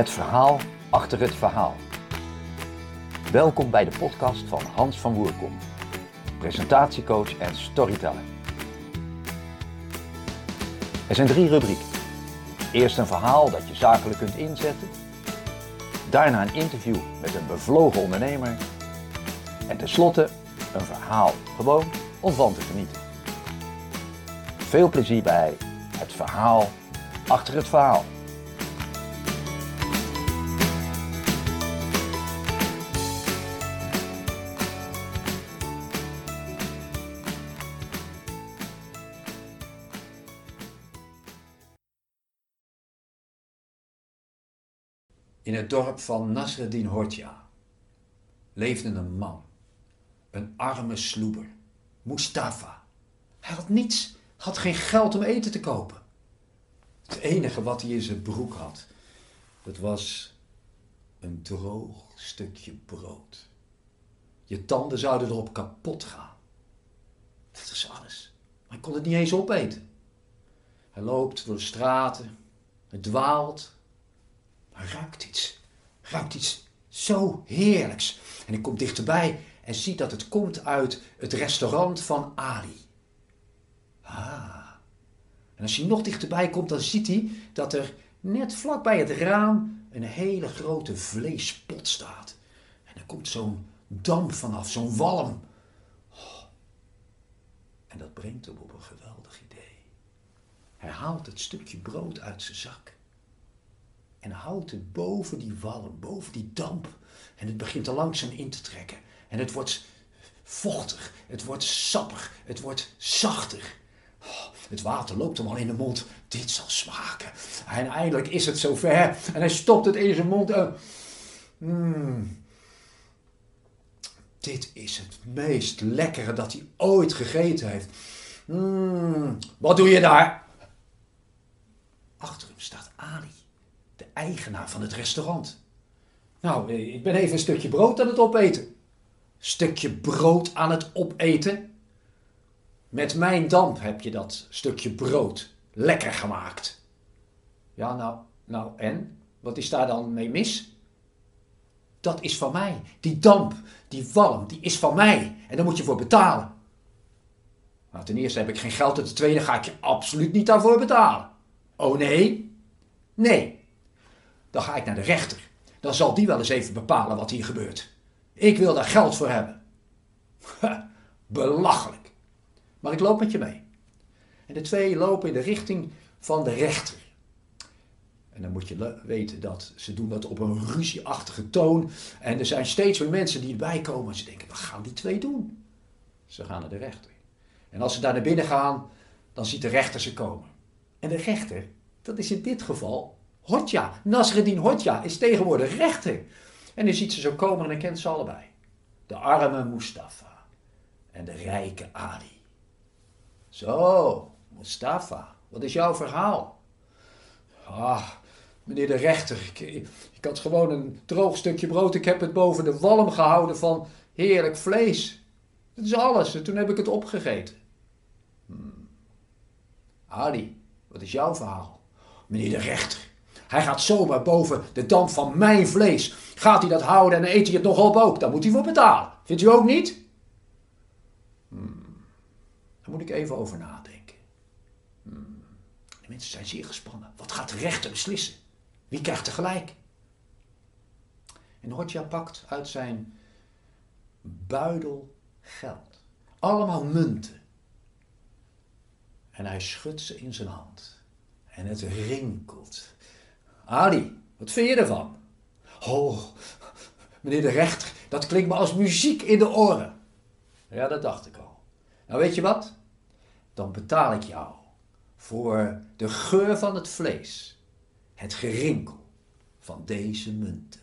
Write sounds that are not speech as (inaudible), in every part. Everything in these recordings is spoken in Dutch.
Het verhaal achter het verhaal. Welkom bij de podcast van Hans van Woerkom, presentatiecoach en storyteller. Er zijn drie rubrieken. Eerst een verhaal dat je zakelijk kunt inzetten. Daarna een interview met een bevlogen ondernemer. En tenslotte een verhaal, gewoon om van te genieten. Veel plezier bij het verhaal achter het verhaal. In het dorp van Nasreddin Hortja leefde een man, een arme sloeber, Mustafa. Hij had niets, had geen geld om eten te kopen. Het enige wat hij in zijn broek had, dat was een droog stukje brood. Je tanden zouden erop kapot gaan. Dat is alles. Maar hij kon het niet eens opeten. Hij loopt door de straten, hij dwaalt, ruikt iets. Ruikt iets zo heerlijks. En ik kom dichterbij en zie dat het komt uit het restaurant van Ali. Ah. En als hij nog dichterbij komt, dan ziet hij dat er net vlakbij het raam een hele grote vleespot staat. En er komt zo'n damp vanaf, zo'n walm. Oh. En dat brengt hem op een geweldig idee. Hij haalt het stukje brood uit zijn zak. En houdt het boven die walm, boven die damp. En het begint er langzaam in te trekken. En het wordt vochtig, het wordt sappig, het wordt zachter. Oh, het water loopt hem al in de mond. Dit zal smaken. En eindelijk is het zover. En hij stopt het in zijn mond. En... Mm. Dit is het meest lekkere dat hij ooit gegeten heeft. Mm. Wat doe je daar? Achter hem staat Ali de eigenaar van het restaurant. Nou, ik ben even een stukje brood aan het opeten. Stukje brood aan het opeten? Met mijn damp heb je dat stukje brood lekker gemaakt. Ja, nou, nou en? Wat is daar dan mee mis? Dat is van mij. Die damp, die walm, die is van mij. En daar moet je voor betalen. Nou, ten eerste heb ik geen geld en ten tweede ga ik je absoluut niet daarvoor betalen. Oh nee? Nee, dan ga ik naar de rechter. Dan zal die wel eens even bepalen wat hier gebeurt. Ik wil daar geld voor hebben. belachelijk. Maar ik loop met je mee. En de twee lopen in de richting van de rechter. En dan moet je weten dat ze doen dat op een ruzieachtige toon. En er zijn steeds meer mensen die erbij komen en ze denken, wat gaan die twee doen? Ze gaan naar de rechter. En als ze daar naar binnen gaan, dan ziet de rechter ze komen. En de rechter, dat is in dit geval Hotja, Nasreddin Hotja, is tegenwoordig rechter. En hij ziet ze zo komen en hij kent ze allebei. De arme Mustafa en de rijke Ali. Zo, Mustafa, wat is jouw verhaal? Ah, meneer de rechter, ik, ik had gewoon een droog stukje brood. Ik heb het boven de walm gehouden van heerlijk vlees. Dat is alles. En toen heb ik het opgegeten. Hmm. Ali, wat is jouw verhaal? Meneer de rechter, hij gaat zomaar boven de damp van mijn vlees. Gaat hij dat houden en eet hij het nog op ook. Daar moet hij voor betalen. Vindt u ook niet? Hmm. Daar moet ik even over nadenken. Hmm. De mensen zijn zeer gespannen. Wat gaat de rechter beslissen? Wie krijgt er gelijk? En Hotja pakt uit zijn buidel geld. Allemaal munten. En hij schudt ze in zijn hand. En het rinkelt Ali, wat vind je ervan? Oh, meneer de rechter, dat klinkt me als muziek in de oren. Ja, dat dacht ik al. Nou, weet je wat? Dan betaal ik jou voor de geur van het vlees, het gerinkel van deze munten.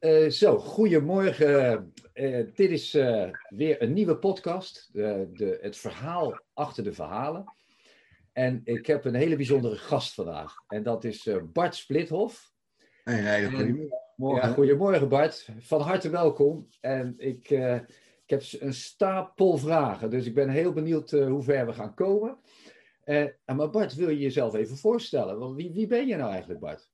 Uh, zo, goedemorgen. Uh, dit is uh, weer een nieuwe podcast, de, het verhaal achter de verhalen. En ik heb een hele bijzondere gast vandaag. En dat is uh, Bart Splithof. Hey, goedemorgen. Ja, goedemorgen Bart. Van harte welkom. En ik, uh, ik heb een stapel vragen. Dus ik ben heel benieuwd uh, hoe ver we gaan komen. Uh, maar Bart, wil je jezelf even voorstellen? Want wie, wie ben je nou eigenlijk, Bart?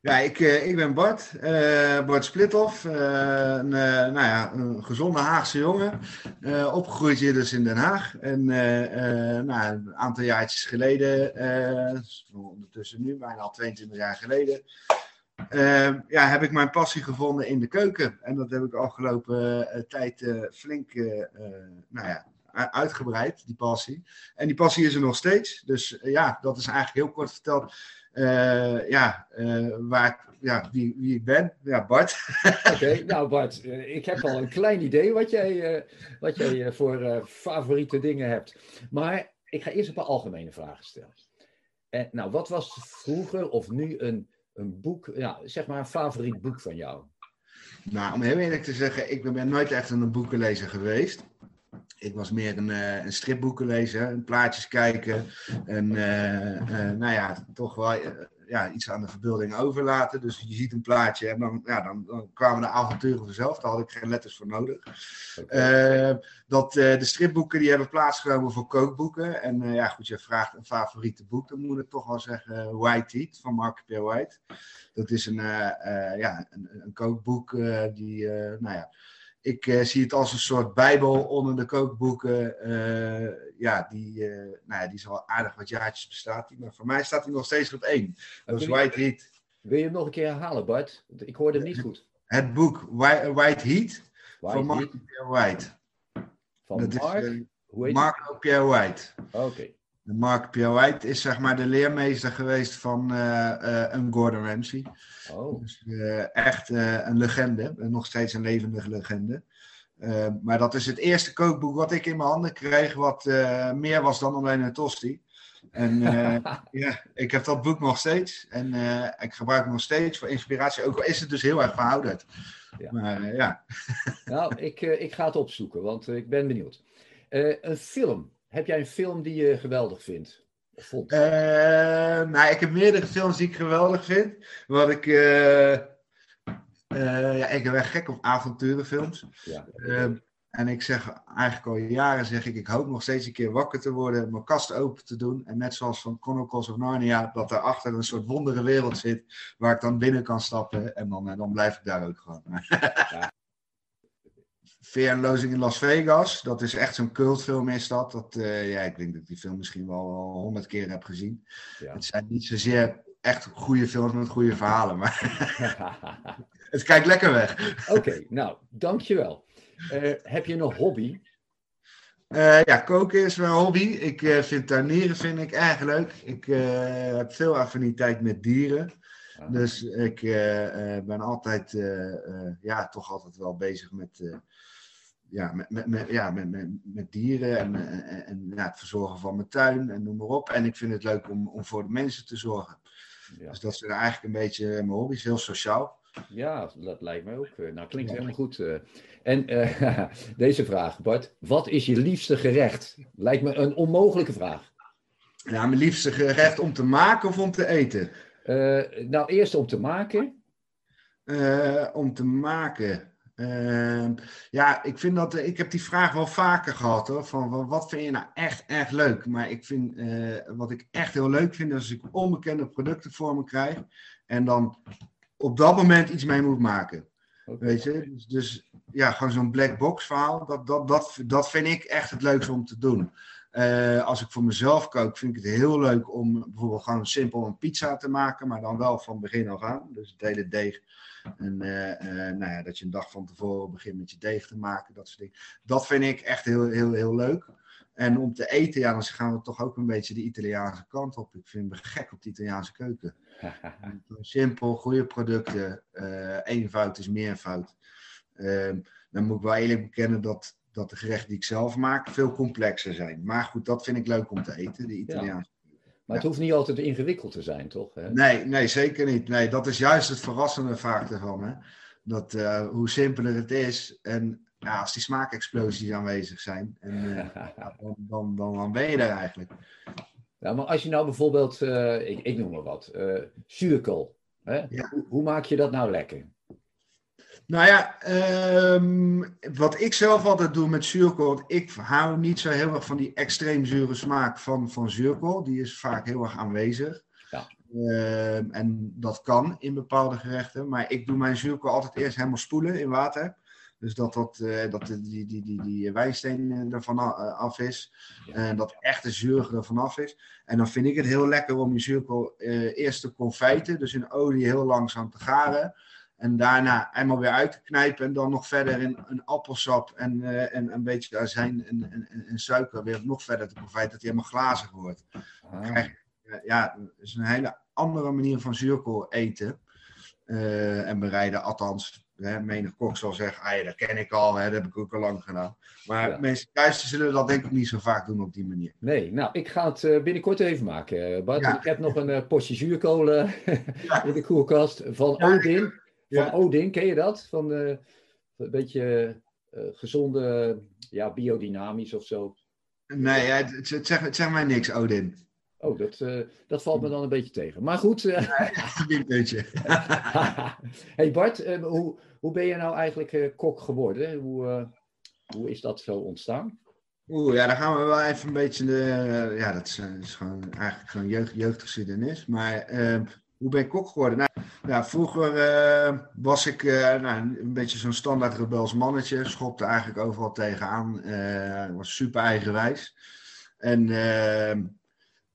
Ja, ik, ik ben Bart, uh, Bart Splithoff. Uh, een, nou ja, een gezonde Haagse jongen. opgegroeid hier dus in Den Haag. En nou, een aantal jaartjes geleden, ondertussen nu, bijna al 22 jaar geleden, ja, heb ik mijn passie gevonden in de keuken. En dat heb ik afgelopen tijd flink nou ja, uitgebreid, die passie. En die passie is er nog steeds. Dus ja, dat is eigenlijk heel kort verteld uh, ja, uh, waar, ja wie, wie ik ben. Ja, Bart. (laughs) Oké, nou Bart, uh, ik heb al een klein idee wat jij, wat jij voor favoriete dingen hebt. Maar ik ga eerst een paar algemene vragen stellen. En, nou, wat was vroeger of nu een, een boek, ja, zeg maar een favoriet boek van jou? Nou, om heel eerlijk te zeggen, ik ben nooit echt een boekenlezer geweest. Ik was meer een, uh, een stripboeken lezen, een plaatjes kijken. En uh, uh, nou ja, toch wel ja, iets aan de verbeelding overlaten. Dus je ziet een plaatje en dan, ja, dan, dan kwamen de avonturen vanzelf. Daar had ik geen letters voor nodig. Okay. dat, de stripboeken die hebben plaatsgenomen voor kookboeken. En ja, goed, je vraagt een favoriete boek. Dan moet ik toch wel zeggen White Heat van Mark Pierre White. Dat is een, ja, een, een kookboek die, nou ja ik uh, zie het als een soort bijbel onder de kookboeken. Uh, ja, die, uh, nou ja, die is al aardig wat jaartjes bestaat. Maar voor mij staat hij nog steeds op één. Dat is White Heat. Wil je hem nog een keer herhalen, Bart? Ik hoorde hem niet goed. Het boek White, White Heat White van Marco Pierre White. Van Dat Mark? Is, Marco Pierre White. Oké. Okay. Mark White is zeg maar de leermeester geweest van uh, uh, een Gordon Ramsay. Oh. Dus uh, echt een legende, nog steeds een levendige legende. maar dat is het eerste kookboek wat ik in mijn handen kreeg, wat meer was dan alleen een tosti. En (laughs) ja, ik heb dat boek nog steeds. En ik gebruik het nog steeds voor inspiratie, ook al is het dus heel erg verouderd. Ja. Maar ja. Nou, ik, ik ga het opzoeken, want ik ben benieuwd. een film. Heb jij een film die je geweldig vindt? Vond? Uh, nou, ik heb meerdere films die ik geweldig vind. Wat ik. Uh, uh, ja, ik ben gek op avonturenfilms. Ja, ehm, en ik zeg eigenlijk al jaren, zeg ik, ik hoop nog steeds een keer wakker te worden, mijn kast open te doen. En net zoals van Chronicles of Narnia, dat daarachter een soort wondere wereld zit, waar ik dan binnen kan stappen. En dan, dan blijf ik daar ook gewoon. Ja. Fear and Lozing in Las Vegas. Dat is echt zo'n cultfilm is dat. dat uh, ja, ik denk dat ik die film misschien wel honderd keer heb gezien. Ja. Het zijn niet zozeer echt goede films met goede verhalen, maar (laughs) het kijkt lekker weg. Oké, nou, dankjewel. Uh, heb je een hobby? Uh, ja, koken is mijn hobby. Ik uh, vind tuinieren vind ik erg leuk. Ik heb veel affiniteit met dieren. Ah. Dus ik ben altijd, ja, toch altijd wel bezig met ja, met, met, met, ja, met, met, met dieren en, en, en ja, het verzorgen van mijn tuin en noem maar op. En ik vind het leuk om, om voor de mensen te zorgen. Ja. Dus dat zijn eigenlijk een beetje mijn hobby's, heel sociaal. Ja, dat lijkt mij ook. Eh, nou, klinkt helemaal goed. Eh. En uh, (laughs) deze vraag, Bart. Wat is je liefste gerecht? Lijkt me een onmogelijke vraag. Ja, mijn liefste gerecht om te maken of om te eten? Uh, nou, eerst om te maken. om te maken. Uh, ja, ik vind dat. Ik heb die vraag wel vaker gehad hoor. Van, wat vind je nou echt echt leuk? Maar ik vind. Uh, wat ik echt heel leuk vind. is als ik onbekende producten voor me krijg. En dan op dat moment iets mee moet maken. Okay. Weet je? Dus, dus, ja, gewoon zo'n black box verhaal. Dat, dat, dat, dat vind ik echt het leukste om te doen. Uh, als ik voor mezelf kook, vind ik het heel leuk om bijvoorbeeld gewoon simpel een pizza te maken. Maar dan wel van begin af aan. Dus het hele deeg en uh, uh, nou ja, dat je een dag van tevoren begint met je deeg te maken, dat soort dingen. Dat vind ik echt heel, heel, heel leuk. En om te eten, ja, dan gaan we toch ook een beetje de Italiaanse kant op. Ik vind me gek op de Italiaanse keuken. (laughs) Simpel, goede producten. Eenvoud is meervoud. Ehm, dan moet ik wel eerlijk bekennen dat, dat de gerechten die ik zelf maak veel complexer zijn. Maar goed, dat vind ik leuk om te eten, de Italiaanse maar het hoeft niet altijd ingewikkeld te zijn, toch? Hè? Nee, nee, zeker niet. Nee, dat is juist het verrassende vaak ervan. Hè? Dat, uh, hoe simpeler het is en ja, als die smaakexplosies aanwezig zijn, en, (laughs) uh, dan, dan, dan, dan, ben je er eigenlijk. Ja, maar als je nou bijvoorbeeld, uh, ik, ik, noem maar wat, zuurkool. Hè? Ja. Hoe, hoe, maak je dat nou lekker? Nou ja, ehm, wat ik zelf altijd doe met zuurkool, want ik hou niet zo heel erg van die extreem zure smaak van, van zuurkool. Die is vaak heel erg aanwezig. Ja. Ehm, en dat kan in bepaalde gerechten. Maar ik doe mijn zuurkool altijd eerst helemaal spoelen in water. Dus dat, dat, eh, dat die, die, die, die wijnsteen ervan a- af is. En dat echte zuur er vanaf is. En dan vind ik het heel lekker om je zuurkool eh, eerst te confijten. Dus in olie heel langzaam te garen. En daarna eenmaal weer uit te knijpen. En dan nog verder in een appelsap en, eh, en een beetje azijn en, en, suiker weer nog verder te confijten. Dat hij helemaal glazig wordt. Ah, Eh, Ja, dat is een hele andere manier van zuurkool eten. eh, en bereiden. Althans, hè, menig kok zal zeggen, ah ja, dat ken ik al, hè, dat heb ik ook al lang gedaan. Maar Ja. mensen thuis zullen dat denk ik niet zo vaak doen op die manier. Nee, nou, ik ga het binnenkort even maken, Bart. Ja. Ik heb nog een potje zuurkolen (laughs) in de koelkast van Ja. Van. Odin, ken je dat? Van eh, een beetje eh, gezonde, ja, biodynamisch of zo. Nee, het, het, het zegt, het zegt mij niks, Odin. Oh, dat, eh, dat valt me dan een beetje tegen. Maar goed, Een beetje. (laughs) hey Bart, hoe, hoe ben je nou eigenlijk kok geworden? Hoe, hoe is dat zo ontstaan? Oeh, ja, dan gaan we wel even een beetje. Ja, dat is, is gewoon eigenlijk gewoon jeugd, jeugdgeschiedenis. Maar hoe ben ik kok geworden? Nou, ja, vroeger eh, was ik eh, nou, een beetje zo'n standaard rebels mannetje. Schopte eigenlijk overal tegenaan. eh was super eigenwijs. En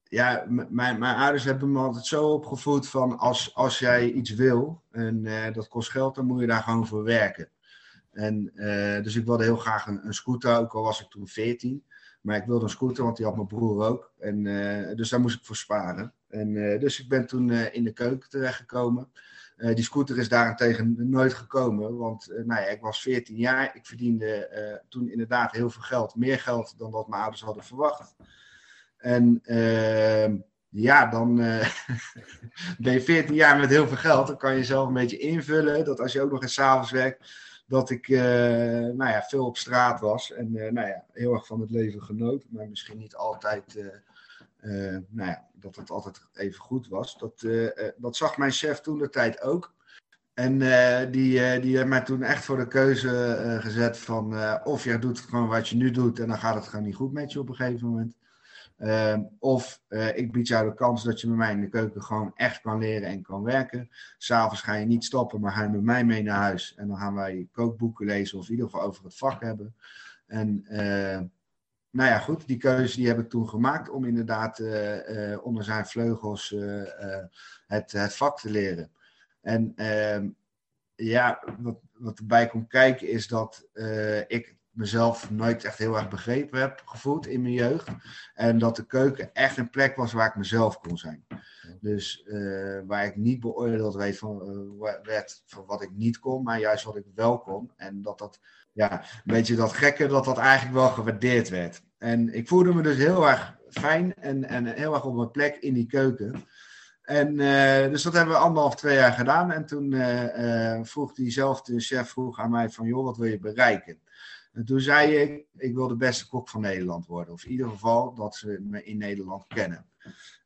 ja, mijn, ouders hebben me altijd zo opgevoed van als, als jij iets wil en dat kost geld, dan moet je daar gewoon voor werken. En, dus ik wilde heel graag een, een scooter, ook al was ik toen 14. Maar ik wilde een scooter, want die had mijn broer ook. En, dus daar moest ik voor sparen. En, eh, dus ik ben toen eh, in de keuken terechtgekomen. Eh, die scooter is daarentegen nooit gekomen. Want nou ja, ik was 14 jaar. Ik verdiende toen inderdaad heel veel geld. Meer geld dan wat mijn ouders hadden verwacht. En ehm, ja, dan (laughs) ben je 14 jaar met heel veel geld. Dan kan je zelf een beetje invullen. Dat als je ook nog eens avonds werkt dat ik nou ja, veel op straat was en nou ja, heel erg van het leven genoot, maar misschien niet altijd nou ja, dat het altijd even goed was. Dat, eh, eh, dat zag mijn chef toen de tijd ook. En eh, die, die heeft mij toen echt voor de keuze gezet van of je doet gewoon wat je nu doet en dan gaat het gewoon niet goed met je op een gegeven moment. Ehm, of ik bied jou de kans dat je met mij in de keuken gewoon echt kan leren en kan werken. S'avonds ga je niet stoppen, maar ga je met mij mee naar huis. En dan gaan wij kookboeken lezen of in ieder geval over het vak hebben. En nou ja, goed, die keuze die heb ik toen gemaakt om inderdaad eh, eh, onder zijn vleugels eh, het, het vak te leren. En ehm, ja, wat, wat erbij komt kijken is dat ik mezelf nooit echt heel erg begrepen heb gevoeld in mijn jeugd. En dat de keuken echt een plek was waar ik mezelf kon zijn. Dus waar ik niet beoordeeld weet van, werd van wat ik niet kon, maar juist wat ik wel kon. En dat dat, ja, een beetje dat gekke, dat dat eigenlijk wel gewaardeerd werd. En ik voelde me dus heel erg fijn en, en heel erg op mijn plek in die keuken. En eh, dus dat hebben we anderhalf, twee jaar gedaan. En toen eh, eh, vroeg diezelfde chef vroeg aan mij van, joh, wat wil je bereiken? En toen zei ik, ik wil de beste kok van Nederland worden. Of in ieder geval dat ze me in Nederland kennen.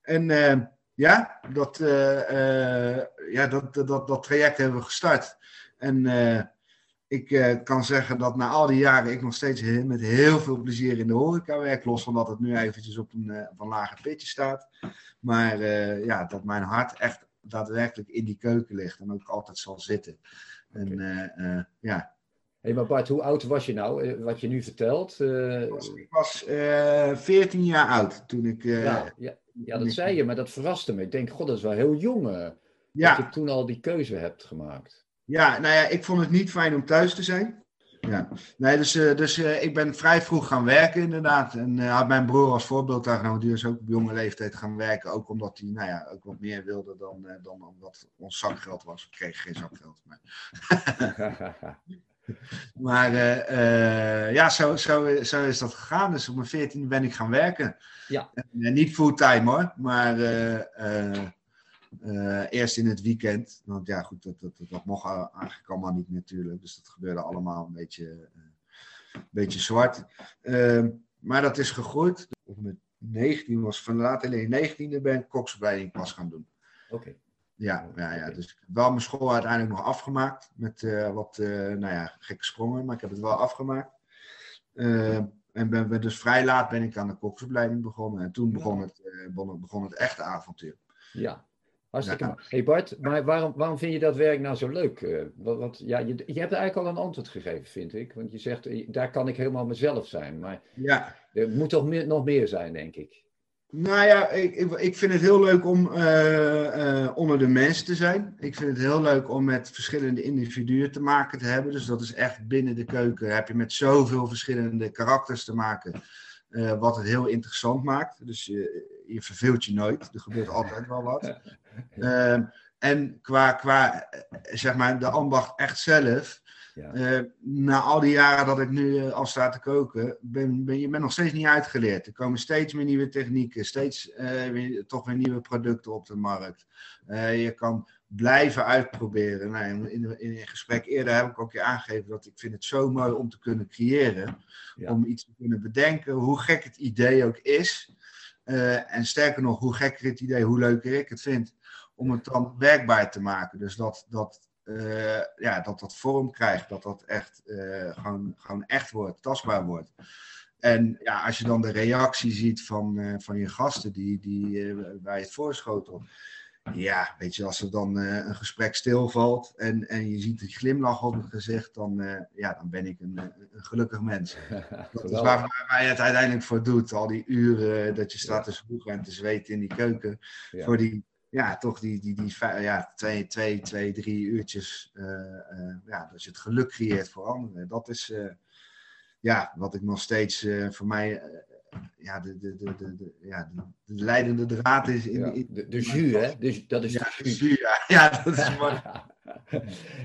En ja, dat, ja dat, dat, dat traject hebben we gestart. En ik eh, kan zeggen dat na al die jaren ik nog steeds heel- met heel veel plezier in de horeca werk. Los van dat het nu eventjes op een, eh, op een lager pitje staat. Maar eh, ja, dat mijn hart echt daadwerkelijk in die keuken ligt. En ook altijd zal zitten. En ja, Hé, maar Bart, hoe oud was je nou? Wat je nu vertelt? ik was, ik was eh 14 jaar oud toen ik. ja, ja, ja, dat zei je, maar dat verraste me. Ik denk, god, dat is wel heel jong. ja, Dat je toen al die keuze hebt gemaakt. Ja, nou ja, ik vond het niet fijn om thuis te zijn. Ja. Nee, dus, eh, dus eh, ik ben vrij vroeg gaan werken inderdaad. En eh, had mijn broer als voorbeeld daar genomen. Die is ook op jonge leeftijd gaan werken. Ook omdat hij nou ja, ook wat meer wilde dan, dan omdat ons zakgeld was. We kregen geen zakgeld. Maar, (laughs) maar eh, eh, ja, zo, zo, zo is dat gegaan. Dus op mijn 14 ben ik gaan werken. Ja. En, niet fulltime hoor, maar eh, eh, eh, eerst in het weekend. Want ja, goed, dat, dat, dat, dat mocht eigenlijk allemaal niet natuurlijk. Dus dat gebeurde allemaal een beetje, eh, een beetje zwart. Ehm, maar dat is gegroeid. Op mijn 19 was van later in 19e ben ik koksopleiding pas gaan doen. Oké. Ja, ja, ja, dus ik heb wel mijn school uiteindelijk nog afgemaakt. Met uh, wat, nou ja, gekke sprongen, maar ik heb het wel afgemaakt. Uh, en ben, ben, dus vrij laat ben ik aan de koksopleiding begonnen. En toen begon het, begon het echte avontuur. Ja, hartstikke ja. Hey Bart, maar waarom, waarom vind je dat werk nou zo leuk? wat, wat, ja, je, je hebt eigenlijk al een antwoord gegeven, vind ik. Want je zegt, daar kan ik helemaal mezelf zijn. Maar ja. er moet toch meer, nog meer zijn, denk ik. Nou ja, ik, ik, ik, vind het heel leuk om uh, uh, onder de mensen te zijn. Ik vind het heel leuk om met verschillende individuen te maken te hebben. Dus dat is echt binnen de keuken. Heb je met zoveel verschillende karakters te maken. Wat het heel interessant maakt. Dus je, je verveelt je nooit. Er gebeurt altijd wel wat. (laughs) Ehm, en qua, qua zeg maar, de ambacht echt zelf. Ja. Uh, na al die jaren dat ik nu uh, al sta te koken, ben, ben je bent nog steeds niet uitgeleerd. Er komen steeds meer nieuwe technieken, steeds uh, weer, toch weer nieuwe producten op de markt. je kan blijven uitproberen. Nou, in, in, een gesprek eerder heb ik ook je aangegeven dat ik vind het zo mooi om te kunnen creëren. Ja. Om iets te kunnen bedenken, hoe gek het idee ook is. En sterker nog, hoe gekker het idee, hoe leuker ik het vind. Om het dan werkbaar te maken. Dus dat, dat uh, ja, dat dat vorm krijgt, dat dat echt uh, gewoon, echt wordt, tastbaar wordt. En ja, als je dan de reactie ziet van, van je gasten die, die, waar het voorschotelt. Ja, weet je, als er dan een gesprek stilvalt en, en je ziet die glimlach op het gezicht, dan, ja, dan ben ik een, een gelukkig mens. (laughs) dat is waar, waar, je het uiteindelijk voor doet. Al die uren dat je staat te zwoegen en te zweten in die keuken. Ja. Voor die ja, toch die, die, die ja, twee, twee, twee, drie uurtjes, uh, ja, dat je het geluk creëert voor anderen. Dat is ja, wat ik nog steeds voor mij, ja, de, de, de, de, ja, de, de leidende draad is. In, de, de jus, hè? Dus, dat is ja, de jus. ja. (laughs) ja, dat is (laughs) mooi.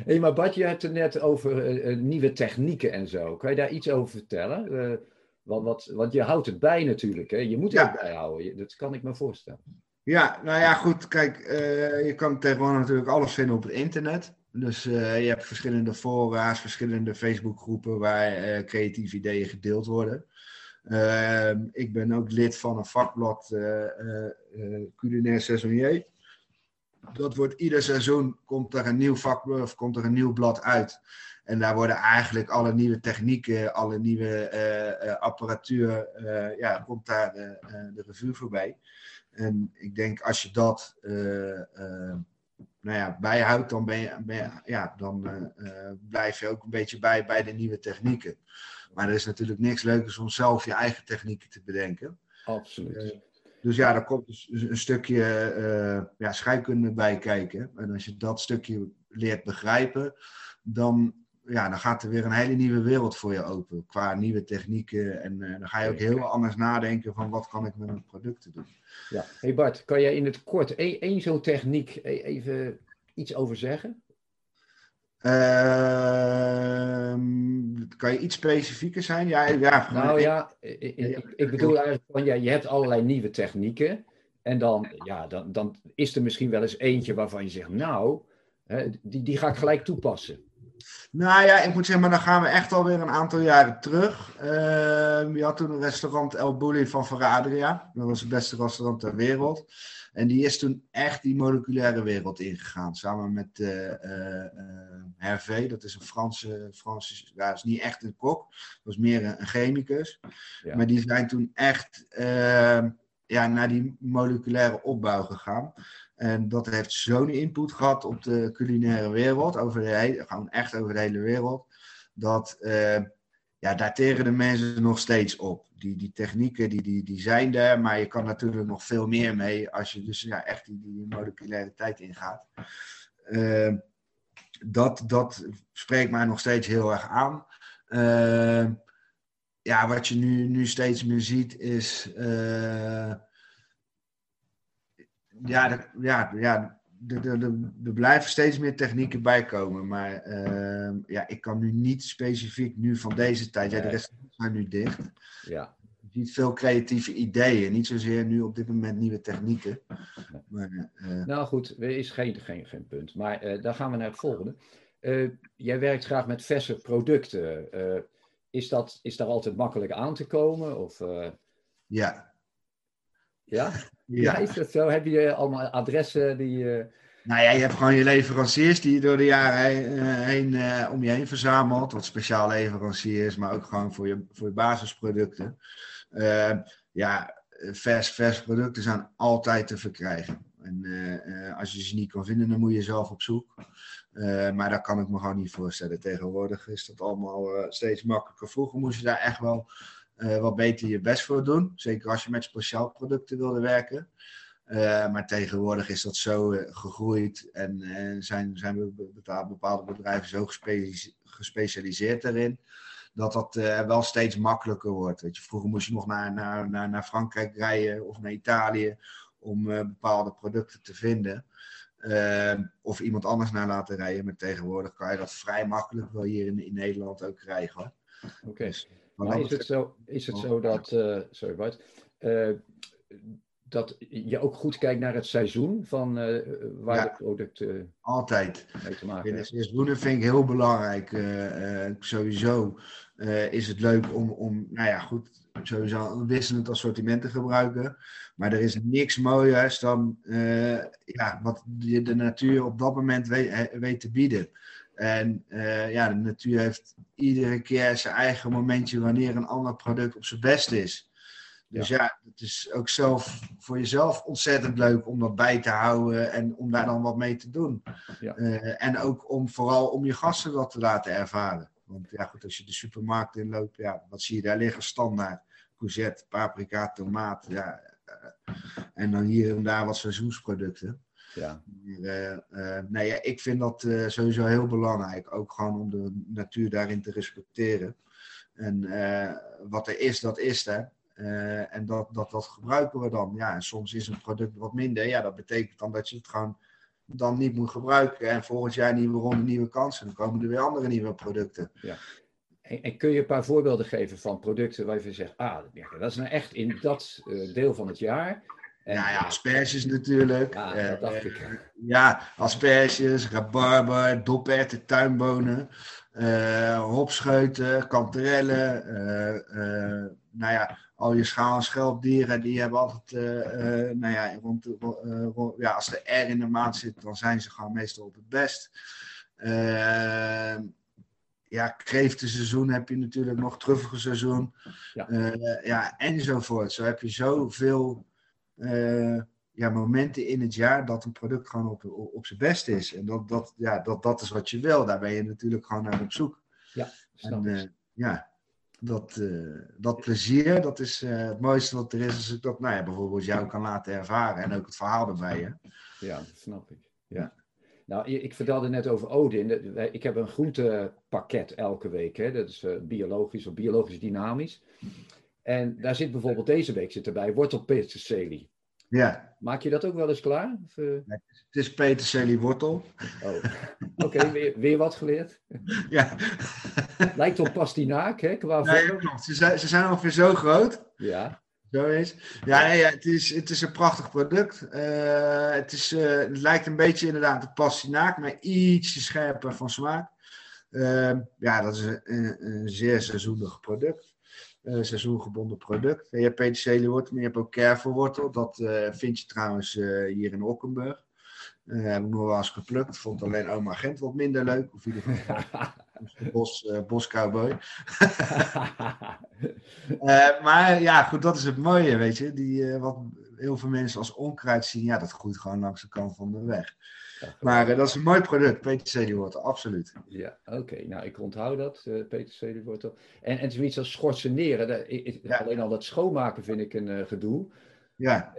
hey, maar Bart, je hebt het net over nieuwe technieken en zo. Kan je daar iets over vertellen? want, wat, want je houdt het bij natuurlijk, hè? Je moet het ja. bijhouden. Dat kan ik me voorstellen. Ja, nou ja, goed. Kijk, uh, je kan tegenwoordig natuurlijk alles vinden op het internet. Dus uh, je hebt verschillende fora's, verschillende Facebookgroepen waar uh, creatieve ideeën gedeeld worden. Ehm, ik ben ook lid van een vakblad Culinaire Saisonnier. Dat wordt ieder seizoen komt er een nieuw vakblad of komt er een nieuw blad uit. En daar worden eigenlijk alle nieuwe technieken, alle nieuwe apparatuur, ja, komt daar de revue voorbij. En ik denk als je dat nou ja, bijhoudt, dan, ben je, ben je ja, dan blijf je ook een beetje bij bij de nieuwe technieken. Maar er is natuurlijk niks leukers om zelf je eigen technieken te bedenken. Absoluut. dus ja, daar komt dus een stukje ja, scheikunde bij kijken. En als je dat stukje leert begrijpen, dan ja, dan gaat er weer een hele nieuwe wereld voor je open. Qua nieuwe technieken. En uh, dan ga je ook heel anders nadenken van wat kan ik met mijn producten doen. Ja. Hey Bart, kan jij in het kort één zo'n techniek e-, even iets over zeggen? Uh, kan je iets specifieker zijn? Ja, ja, nou ja, ik, ik, ik bedoel eigenlijk van ja, je hebt allerlei nieuwe technieken. En dan, ja, dan, dan is er misschien wel eens eentje waarvan je zegt, nou, hè, die, die ga ik gelijk toepassen. Nou ja, ik moet zeggen, maar dan gaan we echt alweer een aantal jaren terug. Uh, je had toen een restaurant El Bulli van Verradria. Dat was het beste restaurant ter wereld. En die is toen echt die moleculaire wereld ingegaan. Samen met uh, uh, Hervé, dat is een Franse, Franse ja, is niet echt een kok. Dat was meer een, een chemicus. Ja. Maar die zijn toen echt ja, naar die moleculaire opbouw gegaan. En dat heeft zo'n input gehad op de culinaire wereld, over de hele, gewoon echt over de hele wereld, dat uh, ja, daar teren de mensen nog steeds op. Die, die technieken die, die, die zijn er, maar je kan natuurlijk nog veel meer mee als je dus ja, echt die, die moleculariteit ingaat. Uh, dat, dat spreekt mij nog steeds heel erg aan. Uh, ja, wat je nu, nu steeds meer ziet is ja, de, ja, ja er blijven steeds meer technieken bij komen. Maar uh, ja, ik kan nu niet specifiek nu van deze tijd. Ja, de rest zijn nu dicht. Ja. Je ziet veel creatieve ideeën. Niet zozeer nu op dit moment nieuwe technieken. Maar, uh, nou goed, er is geen, geen, geen punt. Maar uh, dan gaan we naar het volgende. Uh, jij werkt graag met verse producten. is, dat, is daar altijd makkelijk aan te komen? Of, Ja. Ja? Ja. is dat zo? Heb je allemaal adressen die... Uh... Nou ja, je hebt gewoon je leveranciers die je door de jaren heen, om je heen verzamelt. Wat speciaal leveranciers, maar ook gewoon voor je, voor je basisproducten. ja, vers, vers producten zijn altijd te verkrijgen. En als je ze niet kan vinden, dan moet je zelf op zoek. maar dat kan ik me gewoon niet voorstellen. Tegenwoordig is dat allemaal steeds makkelijker. Vroeger moest je daar echt wel uh, wat beter je best voor doen. Zeker als je met speciaal producten wilde werken. Uh, maar tegenwoordig is dat zo uh, gegroeid en zijn, zijn bepaalde bedrijven zo gespecialiseerd daarin. Dat dat wel steeds makkelijker wordt. Weet je, vroeger moest je nog naar, naar, naar, naar Frankrijk rijden of naar Italië om bepaalde producten te vinden. of iemand anders naar laten rijden. Maar tegenwoordig kan je dat vrij makkelijk wel hier in, in Nederland ook krijgen. Oké. Dus maar is het zo, is het zo dat, uh, sorry Bart, uh, dat je ook goed kijkt naar het seizoen van uh, waar ja, de producten altijd. mee te maken hebben? Seizoenen vind ik heel belangrijk. sowieso is het leuk om, om, nou ja, goed, sowieso een wisselend assortiment te gebruiken. Maar er is niks mooiers dan ja, wat de natuur op dat moment weet, weet te bieden. En uh, ja, de natuur heeft iedere keer zijn eigen momentje wanneer een ander product op zijn best is. Dus ja. het is ook zelf voor jezelf ontzettend leuk om dat bij te houden en om daar dan wat mee te doen. Ja. Uh, en ook om vooral om je gasten dat te laten ervaren. Want ja, goed, als je de supermarkt inloopt, ja, wat zie je daar liggen? Standaard courgette, paprika, tomaat. Ja, uh, en dan hier en daar wat seizoensproducten. Ja. Uh, nee, ja, ik vind dat uh, sowieso heel belangrijk. Ook gewoon om de natuur daarin te respecteren. En wat er is, dat is er. en dat, dat, dat gebruiken we dan. Ja, en soms is een product wat minder. Ja, dat betekent dan dat je het gewoon dan niet moet gebruiken. En volgend jaar nieuwe ronde, nieuwe kansen. Dan komen er weer andere nieuwe producten. Ja. En, en, kun je een paar voorbeelden geven van producten waar je zegt, ah, dat is nou echt in dat deel van het jaar en, ja, ja, asperges natuurlijk. Ja, dat dacht uh, ik. Ja, asperges, rabarber, doperten, tuinbonen, uh, hopscheuten, kanterellen. Uh, nou ja, al je schaal- en schelpdieren, die hebben altijd, nou ja, rond, rond, ja, als de R in de maand zit, dan zijn ze gewoon meestal op het best. ja, kreeftenseizoen heb je natuurlijk nog, truffelseizoen. Ja. ja, enzovoort. Zo heb je zoveel uh, ja, momenten in het jaar dat een product gewoon op, op, zijn best is. En dat, dat, ja, dat, dat is wat je wil. Daar ben je natuurlijk gewoon naar op zoek. Ja, en, uh, ja dat, uh, dat plezier, dat is het mooiste wat er is. Als ik dat nou ja, bijvoorbeeld jou kan laten ervaren. En ook het verhaal erbij. Hè? Ja, dat snap ik. Ja. Nou, ik vertelde net over Odin. Ik heb een groentepakket elke week. Hè. Dat is biologisch of biologisch dynamisch. En daar zit bijvoorbeeld deze week zit erbij wortelpeterselie. Ja. Maak je dat ook wel eens klaar? Of, uh... nee, het is peterselie wortel. Oh. Oké, weer, weer wat geleerd. Ja. Lijkt op pastinaak, hè? Qua nee, klopt. Ze zijn, ze zijn ongeveer zo groot. Ja. Zo is. Ja, nee, het, is, het is een prachtig product. Uh, het, is, uh, het lijkt een beetje inderdaad op pastinaak, maar ietsje scherper van smaak. Ja, dat is een, een zeer seizoenig product uh, seizoengebonden product. Je hebt peterseliewortel, maar je hebt ook kervelwortel. Dat uh, vind je trouwens uh, hier in Okkenburg. Uh, heb ik nog wel eens geplukt. Vond alleen oma Gent wat minder leuk. Of in ieder geval (laughs) bos, boscowboy. (laughs) maar ja, goed, dat is het mooie, weet je. Die, wat heel veel mensen als onkruid zien, ja, dat groeit gewoon langs de kant van de weg maar uh, dat is een mooi product, peterseliewortel, absoluut. Ja, oké. Nou, ik onthoud dat, uh, peterseliewortel. En, en zoiets als schorseneren, dat, ja. alleen al dat schoonmaken vind ik een uh, gedoe. Ja.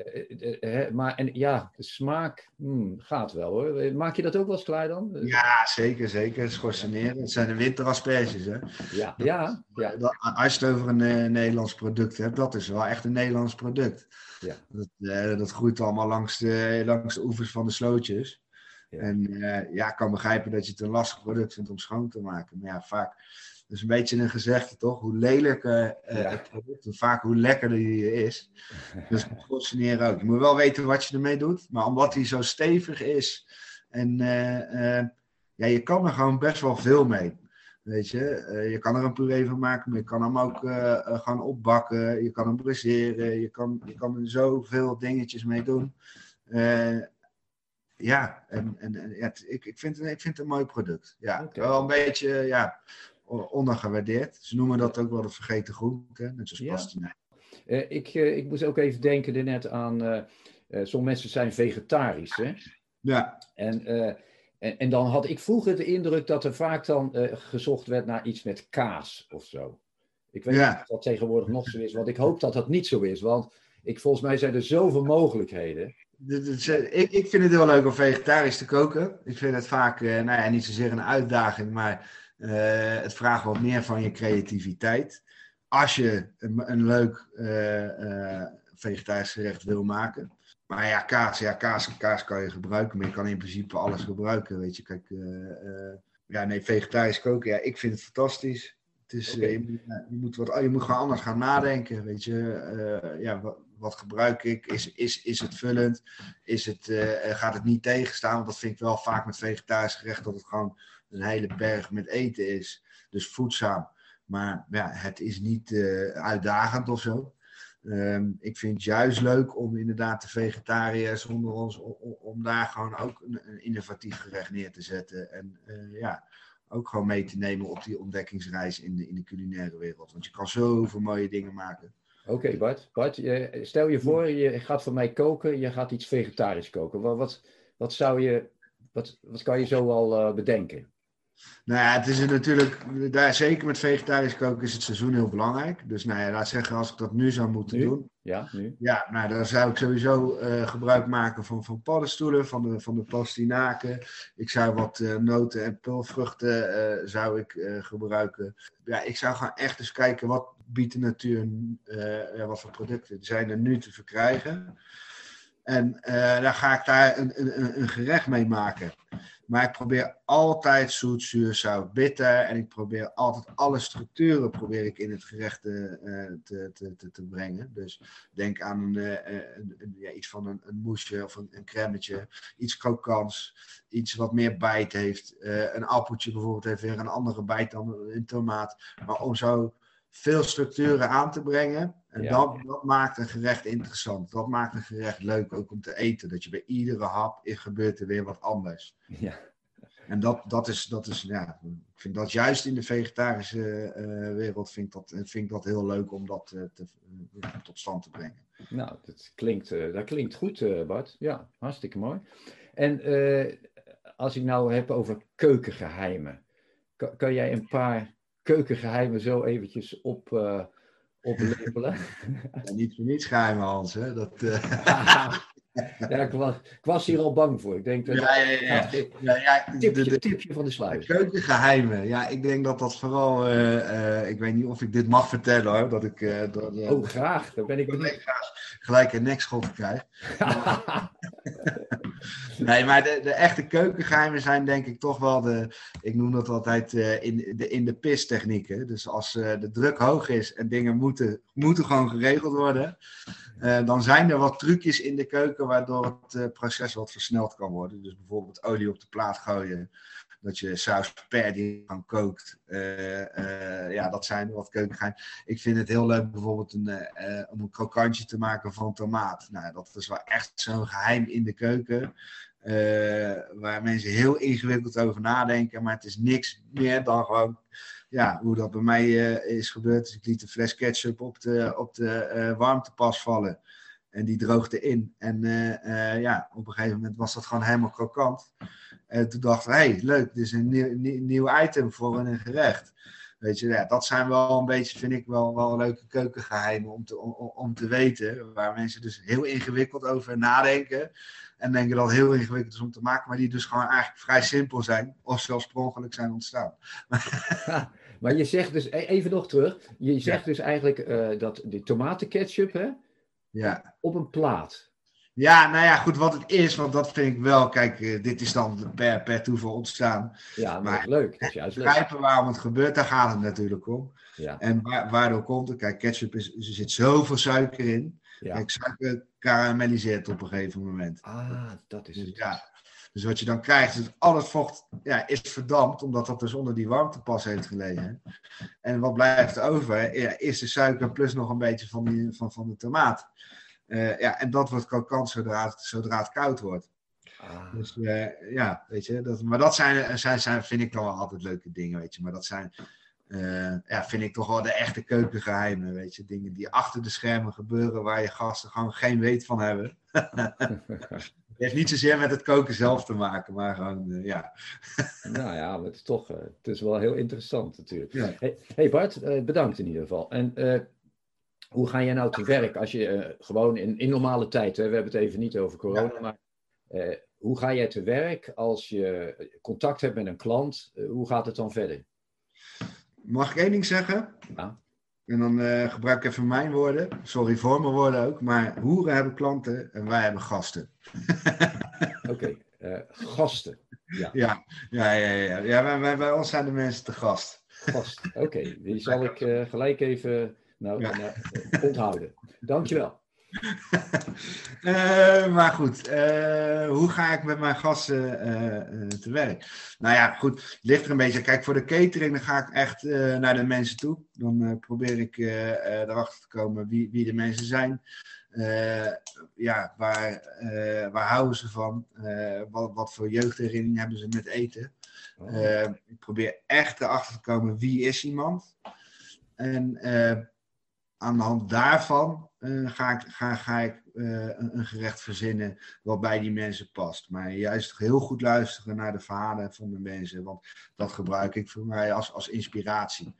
maar en, ja, de smaak hmm, gaat wel hoor. Maak je dat ook wel eens klaar dan? Ja, zeker, zeker. Schorseneren, het zijn de winterasperges hè. Ja, ja. ja. Dat, als je het over een Nederlands product hebt, dat is wel echt een Nederlands product. Ja. Dat, dat groeit allemaal langs de, langs de oevers van de slootjes. En uh, ja, ik kan begrijpen dat je het een lastig product vindt om schoon te maken. Maar ja, vaak, dat is een beetje een gezegde toch? Hoe lelijker uh, ja. het product, vaak hoe lekkerder die is. Dus functioneren ook. Je moet wel weten wat je ermee doet. Maar omdat hij zo stevig is en uh, ja, je kan er gewoon best wel veel mee. Weet je, je kan er een puree van maken, maar je kan hem ook gaan opbakken. Je kan hem briseren. Je kan, je kan er zoveel dingetjes mee doen. Ja, en, en, en ja, het- ik, ik, vind, het- ik vind het een mooi product. Ja, wel een beetje ja, o- ondergewaardeerd. Ze noemen dat ook wel de vergeten groente, net zoals Ja. pastinaak. Eh, ik, eh, ik moest ook even denken net aan, eh eh, sommige mensen zijn vegetarisch, hè? Ja, En, eh, en, en dan had ik vroeger de indruk dat er vaak dan eh, gezocht werd naar iets met kaas of zo. Ik weet Ja. niet of dat tegenwoordig nog zo is, want ik hoop dat dat niet zo is. Want ik, volgens mij zijn er zoveel mogelijkheden. Ik, ik vind het heel leuk om vegetarisch te koken. Ik vind het vaak, eh, nou ja, niet zozeer een uitdaging, maar eh, het vraagt wat meer van je creativiteit. Als je een, een leuk eh, vegetarisch gerecht wil maken. Maar ja, kaas, ja kaas, kaas kan je gebruiken, maar je kan in principe alles gebruiken. Weet je, kijk, ja, nee, vegetarisch koken, ja, ik vind het fantastisch. Het is, je, je, moet wat, je moet gewoon anders gaan nadenken. Weet je, ja, wat, wat gebruik ik? Is, is, is het vullend? Is het, eh, eh, gaat het niet tegenstaan? Want dat vind ik wel vaak met vegetarisch gerecht, dat het gewoon een hele berg met eten is. Dus voedzaam. Maar ja, het is niet eh, uitdagend of zo. Ehm, ik vind het juist leuk om inderdaad de vegetariërs onder ons, om, daar gewoon ook een, innovatief gerecht neer te zetten. En ja, ook gewoon mee te nemen op die ontdekkingsreis in de, in de culinaire wereld. Want je kan zoveel mooie dingen maken. Oké, Bart. Bart, stel je voor, je gaat voor mij koken, je gaat iets vegetarisch koken. Wat, wat, wat zou je, wat, wat kan je zo al eh, bedenken? Nou ja, het is natuurlijk, daar, zeker met vegetarisch koken is het seizoen heel belangrijk. Dus nou ja, laat zeggen, als ik dat nu zou moeten Nu? doen, Ja, nu? Ja, nou, dan zou ik sowieso eh, gebruik maken van, van paddenstoelen, van de, van de pastinaken. Ik zou wat eh, noten en pulvruchten eh, zou ik gebruiken. Ja, ik zou gewoon echt eens kijken wat biedt de natuur, ja, wat voor producten zijn er nu te verkrijgen. En dan ga ik daar een, een- een gerecht mee maken. Maar ik probeer altijd zoet, zuur, zout, bitter. En ik probeer altijd alle structuren probeer ik in het gerecht eh, eh, te, te, te, te brengen. Dus denk aan eh, een, een- ja, iets van een, een moesje of een, een crèmetje. Iets krokants. Iets wat meer bijt heeft. Een appeltje bijvoorbeeld heeft weer een andere bijt dan een tomaat. Maar om zo veel structuren aan te brengen. En Ja. dat, dat maakt een gerecht interessant. Dat maakt een gerecht leuk ook om te eten. Dat je bij iedere hap gebeurt er weer wat anders. Ja. En dat, dat is, dat is ja, ik vind dat juist in de vegetarische eh, wereld vind ik, dat, vind ik dat heel leuk om dat eh, te, eh, tot stand te brengen. Nou, dat klinkt, eh, dat klinkt goed, eh, Bart. Ja, hartstikke mooi. En eh, als ik nou heb over keukengeheimen, kan, kan jij een paar keukengeheimen zo eventjes op, eh oplepelen? En niet voor niets geheimen, Hans. Hè? Dat, eh, (laughs) ja, ik was, ik was hier al bang voor. Ik denk dat ja, ja, ja. de- tipje, de- tipje van de sluis. keukengeheimen. Ja, ik denk dat dat vooral. eh, ik weet niet of ik dit mag vertellen hoor. Dat ik dat, Oh, graag. Daar ben ik benieuwd. gelijk een nekschot krijg. (laughs) (laughs) Nee, maar de, de echte keukengeheimen zijn denk ik toch wel de, ik noem dat altijd eh, in, de, in de pis technieken. Dus als eh, de druk hoog is en dingen moeten, moeten gewoon geregeld worden, eh, dan zijn er wat trucjes in de keuken waardoor het proces wat versneld kan worden. Dus bijvoorbeeld olie op de plaat gooien, dat je saus per diepgang kookt. Eh, eh, ja, dat zijn wat keukengeheimen. Ik vind het heel leuk bijvoorbeeld een, eh, om een krokantje te maken van tomaat. Nou, dat is wel echt zo'n geheim in de keuken. waar mensen heel ingewikkeld over nadenken. Maar het is niks meer dan gewoon ja, hoe dat bij mij is gebeurd. Dus ik liet een fles ketchup op de, op de warmtepas vallen. En die droogde in. En eh, eh, ja, op een gegeven moment was dat gewoon helemaal krokant. En toen dachten we, hé, hey, leuk, dit is een nieuw, nieuw, nieuw item voor een gerecht. Weet je, ja, dat zijn wel een beetje, vind ik, wel, wel leuke keukengeheimen om te, om, om te weten. Waar mensen dus heel ingewikkeld over nadenken. En denken dat het heel ingewikkeld is om te maken. Maar die dus gewoon eigenlijk vrij simpel zijn. Of zelfs per zijn ontstaan. (laughs) Maar je zegt dus, e- even nog terug. Je zegt dus eigenlijk eh, dat die tomatenketchup hè, Ja. op een plaat. Ja, nou ja, goed, wat het is, want dat vind ik wel. Kijk, eh, dit is dan per, per toeval ontstaan. Ja, maar leuk. Dat is juist leuk. Begrijpen waarom het gebeurt, daar gaat het natuurlijk om. Ja, En wa- waardoor komt het? Kijk, ketchup is, er zit zoveel suiker in. ja. Kijk, suiker karamelliseert op een gegeven moment. Ah, dat is Dus het. ja, dus wat je dan krijgt, is dat al het vocht ja, is verdampt, omdat dat dus onder die warmtepas heeft gelegen. En wat blijft over, ja, is de suiker plus nog een beetje van, die, van, van de tomaat. Eh, ja, en dat wordt krokant zodra het, zodra het koud wordt. Ah. Dus uh, ja, weet je, dat, maar dat zijn, zijn, zijn, vind ik dan wel altijd leuke dingen, weet je. Maar dat zijn, uh, ja, vind ik toch wel de echte keukengeheimen, weet je. Dingen die achter de schermen gebeuren, waar je gasten gewoon geen weet van hebben. (laughs) Het heeft niet zozeer met het koken zelf te maken, maar gewoon, uh, ja. (laughs) nou ja, maar het is toch, het is wel heel interessant natuurlijk. Ja. Hey, hey, Bart, bedankt in ieder geval. En hoe ga jij nou te werk als je gewoon in, in normale tijd, hè, we hebben het even niet over corona, ja. maar hoe ga jij te werk als je contact hebt met een klant? Hoe gaat het dan verder? Mag ik één ding zeggen? Ja. En dan uh, gebruik ik even mijn woorden. Sorry voor mijn woorden ook. Maar hoeren hebben klanten en wij hebben gasten. (laughs) Oké, okay. gasten. Ja, ja, ja. ja, ja, ja. Wij, wij, bij ons zijn de mensen te gast. Gast, oké. Okay. Die zal ik gelijk even nou, ja. onthouden. Dankjewel. Uh, (laughs) maar goed, uh, hoe ga ik met mijn gasten uh, te werk? Nou ja, goed, ligt er een beetje. Kijk, voor de catering dan ga ik echt naar de mensen toe. Dan probeer ik erachter te komen wie, wie de mensen zijn. ja, waar, waar houden ze van? wat, wat voor jeugdherinnering hebben ze met eten? Ik probeer echt erachter te komen wie is iemand. En aan de hand daarvan uh, ga ik, ga, ga ik uh, een, een, gerecht verzinnen wat bij die mensen past. Maar juist heel goed luisteren naar de verhalen van de mensen, want dat gebruik ik voor mij als, als inspiratie.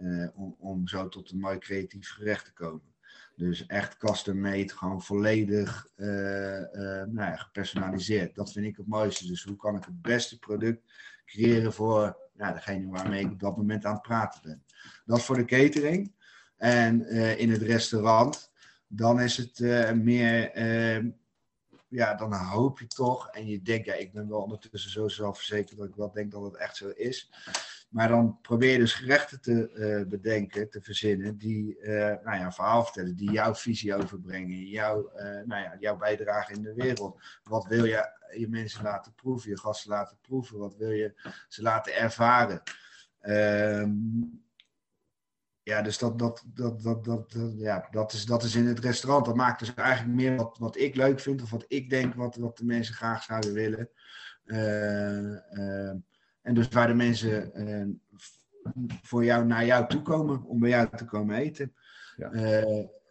Uh, om, om zo tot een mooi creatief gerecht te komen. Dus echt custom made, gewoon volledig nou ja, gepersonaliseerd. Dat vind ik het mooiste. Dus hoe kan ik het beste product creëren voor nou, degene waarmee ik op dat moment aan het praten ben. Dat voor de catering. En in het restaurant, dan is het uh, meer, uh, ja, dan hoop je toch. En je denkt, ja, ik ben wel ondertussen zo zelfverzekerd dat ik wel denk dat het echt zo is. Maar dan probeer je dus gerechten te bedenken, te verzinnen, die nou ja, verhaal vertellen, die jouw visie overbrengen, jouw, nou ja, jouw bijdrage in de wereld. Wat wil je je mensen laten proeven, je gasten laten proeven? Wat wil je ze laten ervaren? Ehm, ja, dus dat, dat, dat, dat, dat, ja, dat, is, dat is in het restaurant. Dat maakt dus eigenlijk meer wat, wat ik leuk vind of wat ik denk wat, wat de mensen graag zouden willen. Uh, uh, en dus waar de mensen uh, voor jou naar jou toe komen om bij jou te komen eten. Ja.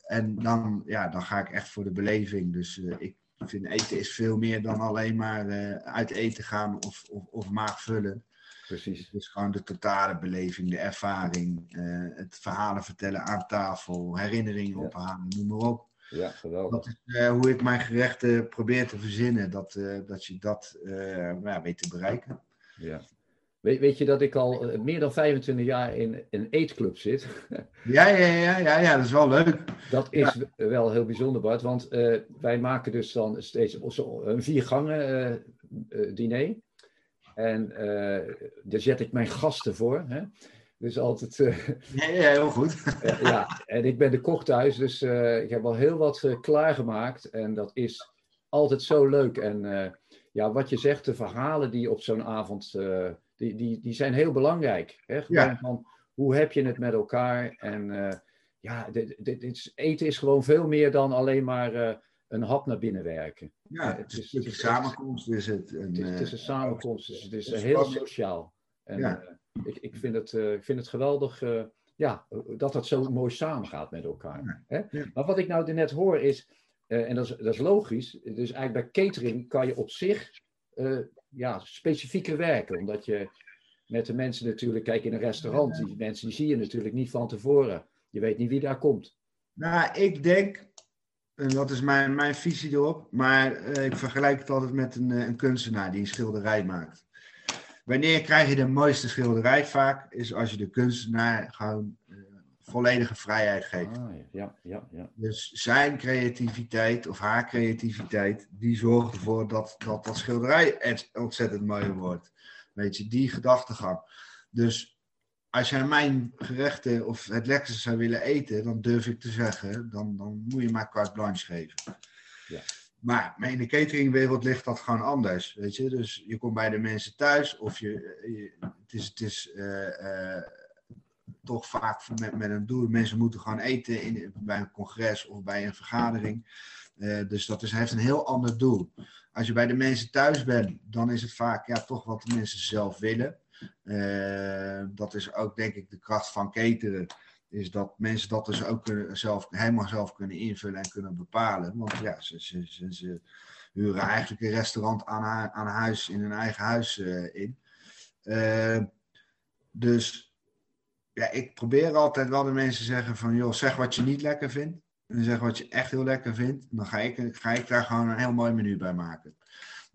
en dan, ja, dan ga ik echt voor de beleving. Dus ik vind eten is veel meer dan alleen maar uit eten gaan of, of, of maag vullen. Precies. Dus gewoon de totale beleving, de ervaring, uh, het verhalen vertellen aan tafel, herinneringen ja. ophalen, noem maar op. Ja, geweldig. Dat is uh, hoe ik mijn gerechten probeer te verzinnen, dat, uh, dat je dat ja, weet te bereiken. Ja. Weet, weet je dat ik al meer dan 25 jaar in een eetclub zit? (laughs) Ja, ja, ja, ja, ja, dat is wel leuk. Dat is ja. wel heel bijzonder, Bart, want wij maken dus dan steeds een vier gangen diner. En uh, daar zet ik mijn gasten voor. Hè? Dus altijd. Uh, ja, ja, heel goed. uh, (laughs) ja, en ik ben de kok thuis, dus ik heb al heel wat klaargemaakt. En dat is altijd zo leuk. En ja, wat je zegt, de verhalen die op zo'n avond. die, die, die zijn heel belangrijk. Hè? ja. van, hoe heb je het met elkaar? En ja, dit, dit, dit, eten is gewoon veel meer dan alleen maar een hap naar binnen werken. Ja, het is, een samenkomst is het. het, is, het is een samenkomst, dus het is heel sociaal. En ja. uh, ik, ik, vind het, ik vind het geweldig ja, dat dat zo mooi samengaat met elkaar. Hè? Ja. Maar wat ik nou net hoor is, en dat is, dat is logisch, dus eigenlijk bij catering kan je op zich ja, specifieker werken. Omdat je met de mensen natuurlijk, kijk in een restaurant, die mensen die zie je natuurlijk niet van tevoren. Je weet niet wie daar komt. Nou, ik denk en dat is mijn, mijn visie erop. Maar uh, ik vergelijk het altijd met een, een, kunstenaar die een schilderij maakt. Wanneer krijg je de mooiste schilderij vaak? Is als je de kunstenaar gewoon uh, volledige vrijheid geeft. Ah, ja, ja, ja. Dus zijn creativiteit of haar creativiteit, die zorgt ervoor dat dat, dat schilderij ontzettend mooi wordt. Weet je, die gedachtegang. Dus als jij mijn gerechten of het lekkerste zou willen eten, dan durf ik te zeggen, dan, dan moet je maar carte blanche geven. Ja. Maar in de cateringwereld ligt dat gewoon anders, weet je. Dus je komt bij de mensen thuis of je, je het is, het is uh, uh, toch vaak met, met een doel. Mensen moeten gewoon eten in, bij een congres of bij een vergadering. Eh, dus dat is, heeft een heel ander doel. Als je bij de mensen thuis bent, dan is het vaak ja, toch wat de mensen zelf willen. Uh, dat is ook denk ik de kracht van cateren. Is dat mensen dat dus ook zelf, helemaal zelf kunnen invullen en kunnen bepalen. Want ja, ze, ze, ze, huren eigenlijk een restaurant aan, aan huis in hun eigen huis uh, in. Dus ja, ik probeer altijd wel de mensen zeggen van, joh, zeg wat je niet lekker vindt. En zeg wat je echt heel lekker vindt. Dan ga ik, ga ik daar gewoon een heel mooi menu bij maken.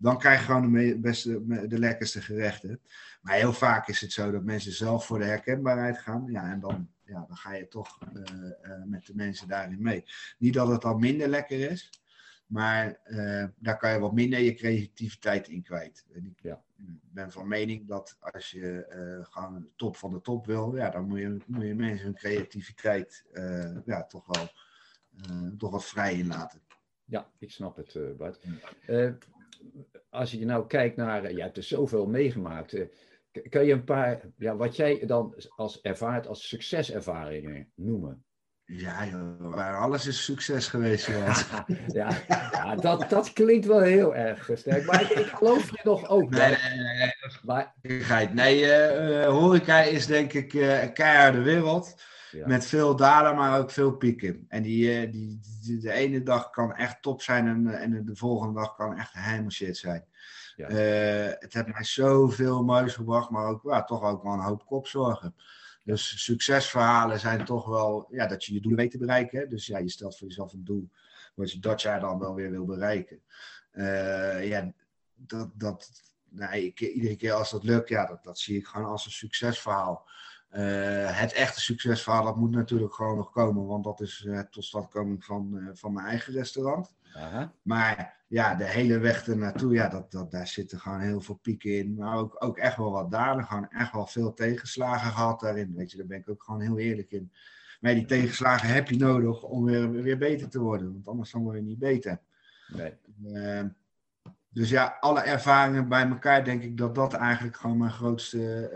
Dan krijg je gewoon de, beste, de lekkerste gerechten. Maar heel vaak is het zo dat mensen zelf voor de herkenbaarheid gaan. Ja, en dan, ja, dan ga je toch uh, uh, met de mensen daarin mee. Niet dat het dan minder lekker is. Maar uh, daar kan je wat minder je creativiteit in kwijt. En ik ja. ben van mening dat als je gewoon de top van de top wil, ja, dan moet je, moet je mensen hun creativiteit ja, toch wel toch wat vrij inlaten. Ja, ik snap het, Bart. Als je nou kijkt naar, je hebt er zoveel meegemaakt. kan je een paar, ja, wat jij dan als ervaart als succeservaringen noemen? Ja, joh, alles is succes geweest. Ja, (laughs) ja, ja, dat, dat klinkt wel heel erg sterk. Maar ik, ik geloof je nog ook. Nee, nee, nee. nee, maar... nee uh, horeca is denk ik uh, een keiharde wereld. Ja. Met veel dalen, maar ook veel pieken. En die, uh, die, die, de ene dag kan echt top zijn en, en de volgende dag kan echt helemaal shit zijn. Ja. het heeft mij zoveel moois gebracht, maar ook, ja, toch ook wel een hoop kopzorgen. Dus succesverhalen zijn toch wel ja, dat je je doelen weet te bereiken. Dus ja, je stelt voor jezelf een doel wat je dat jaar dan wel weer wil bereiken. Uh, ja, dat, dat, nou, iedere keer als dat lukt, ja, dat, dat zie ik gewoon als een succesverhaal. Uh, het echte succesverhaal, dat moet natuurlijk gewoon nog komen, want dat is uh, tot standkoming van, uh, van mijn eigen restaurant. Aha. Maar ja, de hele weg ernaartoe, ja, dat, dat, daar zitten gewoon heel veel pieken in. Maar ook, ook echt wel wat dalen. Gewoon echt wel veel tegenslagen gehad daarin. Weet je, daar ben ik ook gewoon heel eerlijk in. Maar die tegenslagen heb je nodig om weer, weer beter te worden. Want anders dan word je niet beter. Nee. Uh, dus ja, alle ervaringen bij elkaar denk ik dat dat eigenlijk gewoon mijn grootste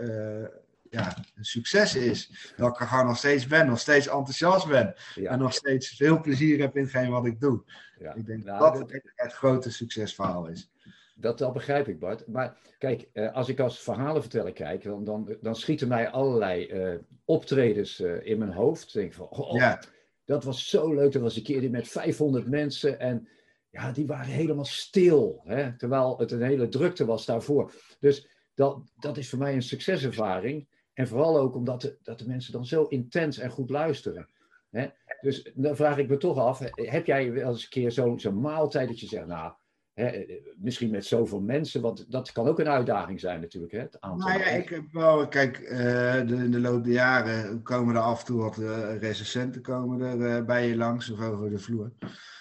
ja, succes is. Dat ik er gewoon nog steeds ben, nog steeds enthousiast ben. Ja. En nog steeds veel plezier heb in hetgeen wat ik doe. Ja. Ik denk nou, dat, dat het, het grote succesverhaal is. Dat, dat begrijp ik, Bart. Maar kijk, eh, als ik als verhalenverteller kijk, dan, dan, dan schieten mij allerlei uh, optredens uh, in mijn hoofd. denk van, oh, ja. dat was zo leuk. Dat was een keer met 500 mensen en ja, die waren helemaal stil. Hè? Terwijl het een hele drukte was daarvoor. Dus dat, dat is voor mij een succeservaring. En vooral ook omdat de, dat de mensen dan zo intens en goed luisteren. Hè? Dus dan vraag ik me toch af, heb jij wel eens een keer zo'n zo maaltijd dat je zegt, nou, hè, misschien met zoveel mensen, want dat kan ook een uitdaging zijn natuurlijk, hè, het aantal. Nou ja, ik heb wel, kijk, uh, in de loop der jaren komen er af en toe wat uh, recensenten komen er uh, bij je langs of over de vloer.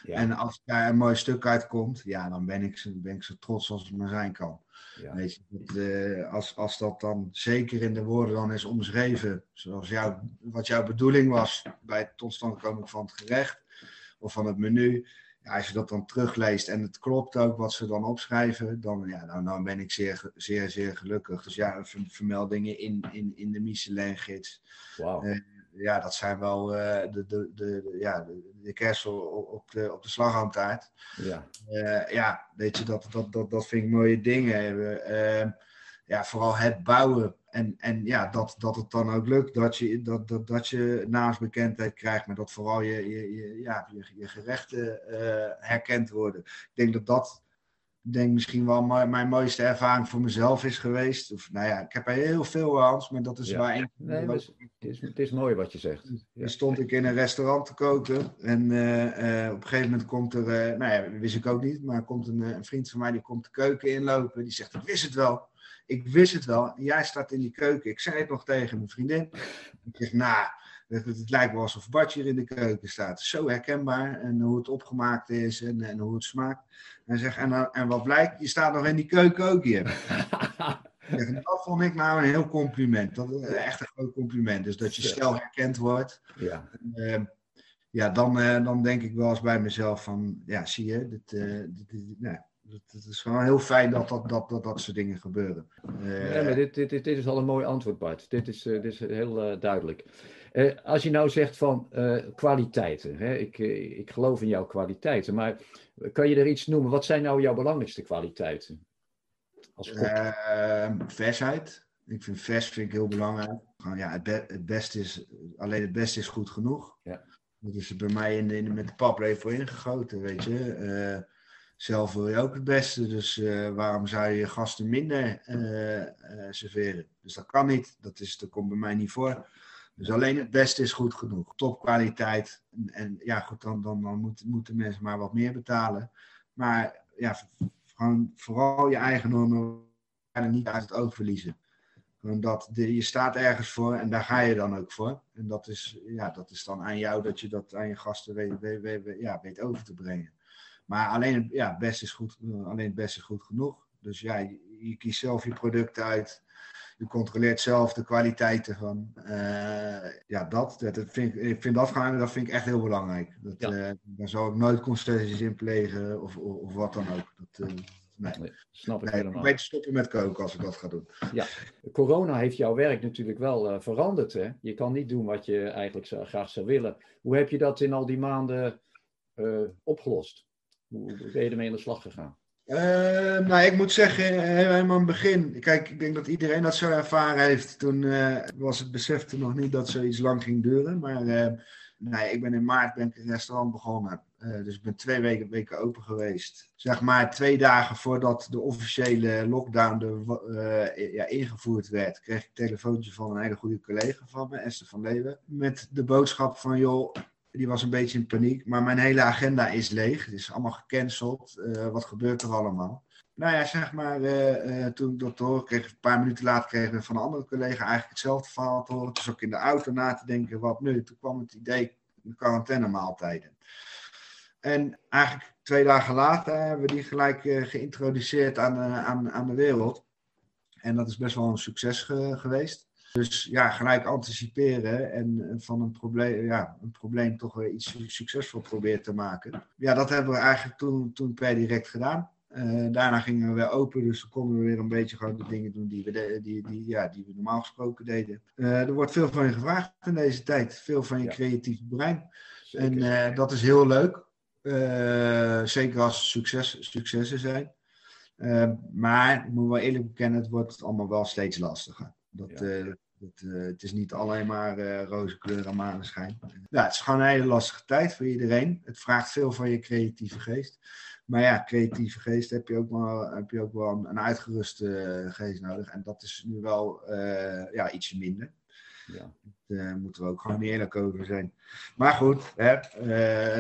Ja. En als daar een mooi stuk uitkomt, ja, dan ben ik, ben ik zo trots als het maar zijn kan. Ja. Weet je, dat, uh, als, als dat dan zeker in de woorden dan is omschreven, zoals jou, wat jouw bedoeling was bij het totstandkoming van het gerecht of van het menu. Ja, als je dat dan terugleest en het klopt ook wat ze dan opschrijven, dan, ja, dan, dan ben ik zeer, zeer, zeer gelukkig. Dus ja, vermeldingen in, in, in de Michelin-gids. Wow. Uh, ja, dat zijn wel uh, de, de, de, ja, de, de kersel op de, op de slagroomtaart. Ja. Uh, ja, weet je, dat, dat, dat, dat vind ik mooie dingen. Uh, ja, vooral het bouwen. En, en ja, dat, dat het dan ook lukt. Dat je, dat, dat, dat je naamsbekendheid krijgt. Maar dat vooral je, je, je ja, je, je gerechten herkend worden. Ik denk dat dat denk misschien wel mijn mooiste ervaring voor mezelf is geweest. Of, nou ja, ik heb er heel veel, Hans, maar dat is ja. waar Nee, het, is, het is mooi wat je zegt. Dan stond ik in een restaurant te koken en uh, uh, op een gegeven moment komt er, uh, nou ja, wist ik ook niet, maar komt een, een, vriend van mij die komt de keuken inlopen. Die zegt, ik wist het wel. Ik wist het wel. Jij staat in die keuken. Ik zei het nog tegen mijn vriendin. Ik zeg, nou, het, het, lijkt wel alsof Bart hier in de keuken staat. Zo herkenbaar en hoe het opgemaakt is en, en hoe het smaakt. En, zeg, en, en wat blijkt, je staat nog in die keuken ook hier. (laughs) dat vond ik nou een heel compliment. Dat is echt een groot compliment. Dus dat je snel herkend wordt. Ja. Uh, ja, dan, uh, dan denk ik wel eens bij mezelf van, ja, zie je, dit, uh, dit, dit, nou, Het is gewoon heel fijn dat dat, dat, dat, dat soort dingen gebeuren. Uh, maar dit, dit, dit, is al een mooi antwoord, Bart. Dit is, dit is heel duidelijk. Als je nou zegt van kwaliteiten, hè? Ik, ik geloof in jouw kwaliteiten, maar kan je er iets noemen? Wat zijn nou jouw belangrijkste kwaliteiten? Als ehm, versheid. Ik vind vers vind ik heel belangrijk. Ja, het, het, beste is, alleen het beste is goed genoeg. Ja. Dat is bij mij in, in, met de paplepel ingegoten, weet je. Eh, zelf wil je ook het beste, dus waarom zou je gasten minder serveren? Dus dat kan niet, dat, is, dat komt bij mij niet voor. Dus alleen het beste is goed genoeg. Topkwaliteit. En, en ja, goed, dan, dan, dan moet, moeten mensen maar wat meer betalen. Maar ja, gewoon vooral je eigen normen niet uit het oog verliezen. Dat de, je staat ergens voor en daar ga je dan ook voor. En dat is, ja, dat is dan aan jou dat je dat aan je gasten weet, weet, weet, ja, weet over te brengen. Maar alleen ja, best is goed, alleen het best is goed genoeg. Dus ja, je, kiest zelf je product uit je controleert zelf de kwaliteiten van. Uh, ja, dat, dat, vind ik, ik vind dat gaan, dat vind ik echt heel belangrijk. Dat, ja. uh, daar zou ik nooit concessies in plegen of, of, of wat dan ook. Dat, uh, nee. nee. snap ik nee, helemaal. Ik weet stoppen met koken als ik dat ga doen. Ja, corona heeft jouw werk natuurlijk wel veranderd. Hè? Je kan niet doen wat je eigenlijk zou, graag zou willen. Hoe heb je dat in al die maanden opgelost? Hoe ben je ermee aan de slag gegaan? Uh, nou, ik moet zeggen, helemaal aan het begin. Kijk, ik denk dat iedereen dat zo ervaren heeft. Toen uh, was het besefte nog niet dat zoiets lang ging duren. Maar nee, ik ben in maart ben ik een restaurant begonnen. dus ik ben twee weken, weken open geweest. Zeg maar twee dagen voordat de officiële lockdown de, ja, ingevoerd werd, kreeg ik een telefoontje van een hele goede collega van me, Esther van Leeuwen. Met de boodschap van, joh, die was een beetje in paniek. Maar mijn hele agenda is leeg. Het is allemaal gecanceld. Uh, wat gebeurt er allemaal? Nou ja, zeg maar, uh, uh, toen ik dat horen kreeg, een paar minuten later kregen we van een andere collega eigenlijk hetzelfde verhaal te horen. Dus ook in de auto na te denken, wat nu? Toen kwam het idee, de quarantainemaaltijden. En eigenlijk twee dagen later hebben we die gelijk geïntroduceerd aan, aan, aan de wereld. En dat is best wel een succes geweest. Dus ja, gelijk anticiperen en van een probleem, ja, een probleem toch weer iets succesvol proberen te maken. Ja, dat hebben we eigenlijk toen, toen per direct gedaan. Uh, daarna gingen we weer open, dus dan konden we weer een beetje gewoon de dingen doen die we, die, die, ja, die we normaal gesproken deden. Uh, er wordt veel van je gevraagd in deze tijd, veel van je ja. creatieve brein. Zeker. En uh, dat is heel leuk, zeker als succes, successen zijn. maar ik moet wel eerlijk bekennen, het wordt allemaal wel steeds lastiger. Dat, ja. Het, uh, het, is niet alleen maar uh, roze kleur en maneschijn. Ja, het is gewoon een hele lastige tijd voor iedereen. Het vraagt veel van je creatieve geest. Maar ja, creatieve geest heb je ook wel, heb je ook wel een, een uitgeruste uh, geest nodig. En dat is nu wel ja, ietsje minder. Ja. Daar moeten we ook gewoon eerlijk over zijn. Maar goed, hè,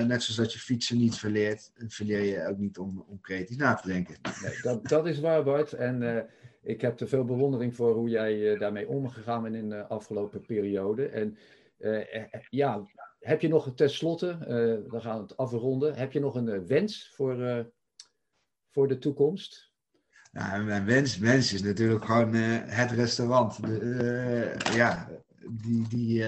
net zoals dat je fietsen niet verleert, verleer je ook niet om, om creatief na te denken. Nee, dat, dat is waar, Bart. En ik heb er veel bewondering voor hoe jij uh, daarmee omgegaan bent in de afgelopen periode. En uh, ja, heb je nog tenslotte, we gaan het afronden, heb je nog een wens voor, voor de toekomst? Nou, mijn wens, wens is natuurlijk gewoon het restaurant. De, ja, die. die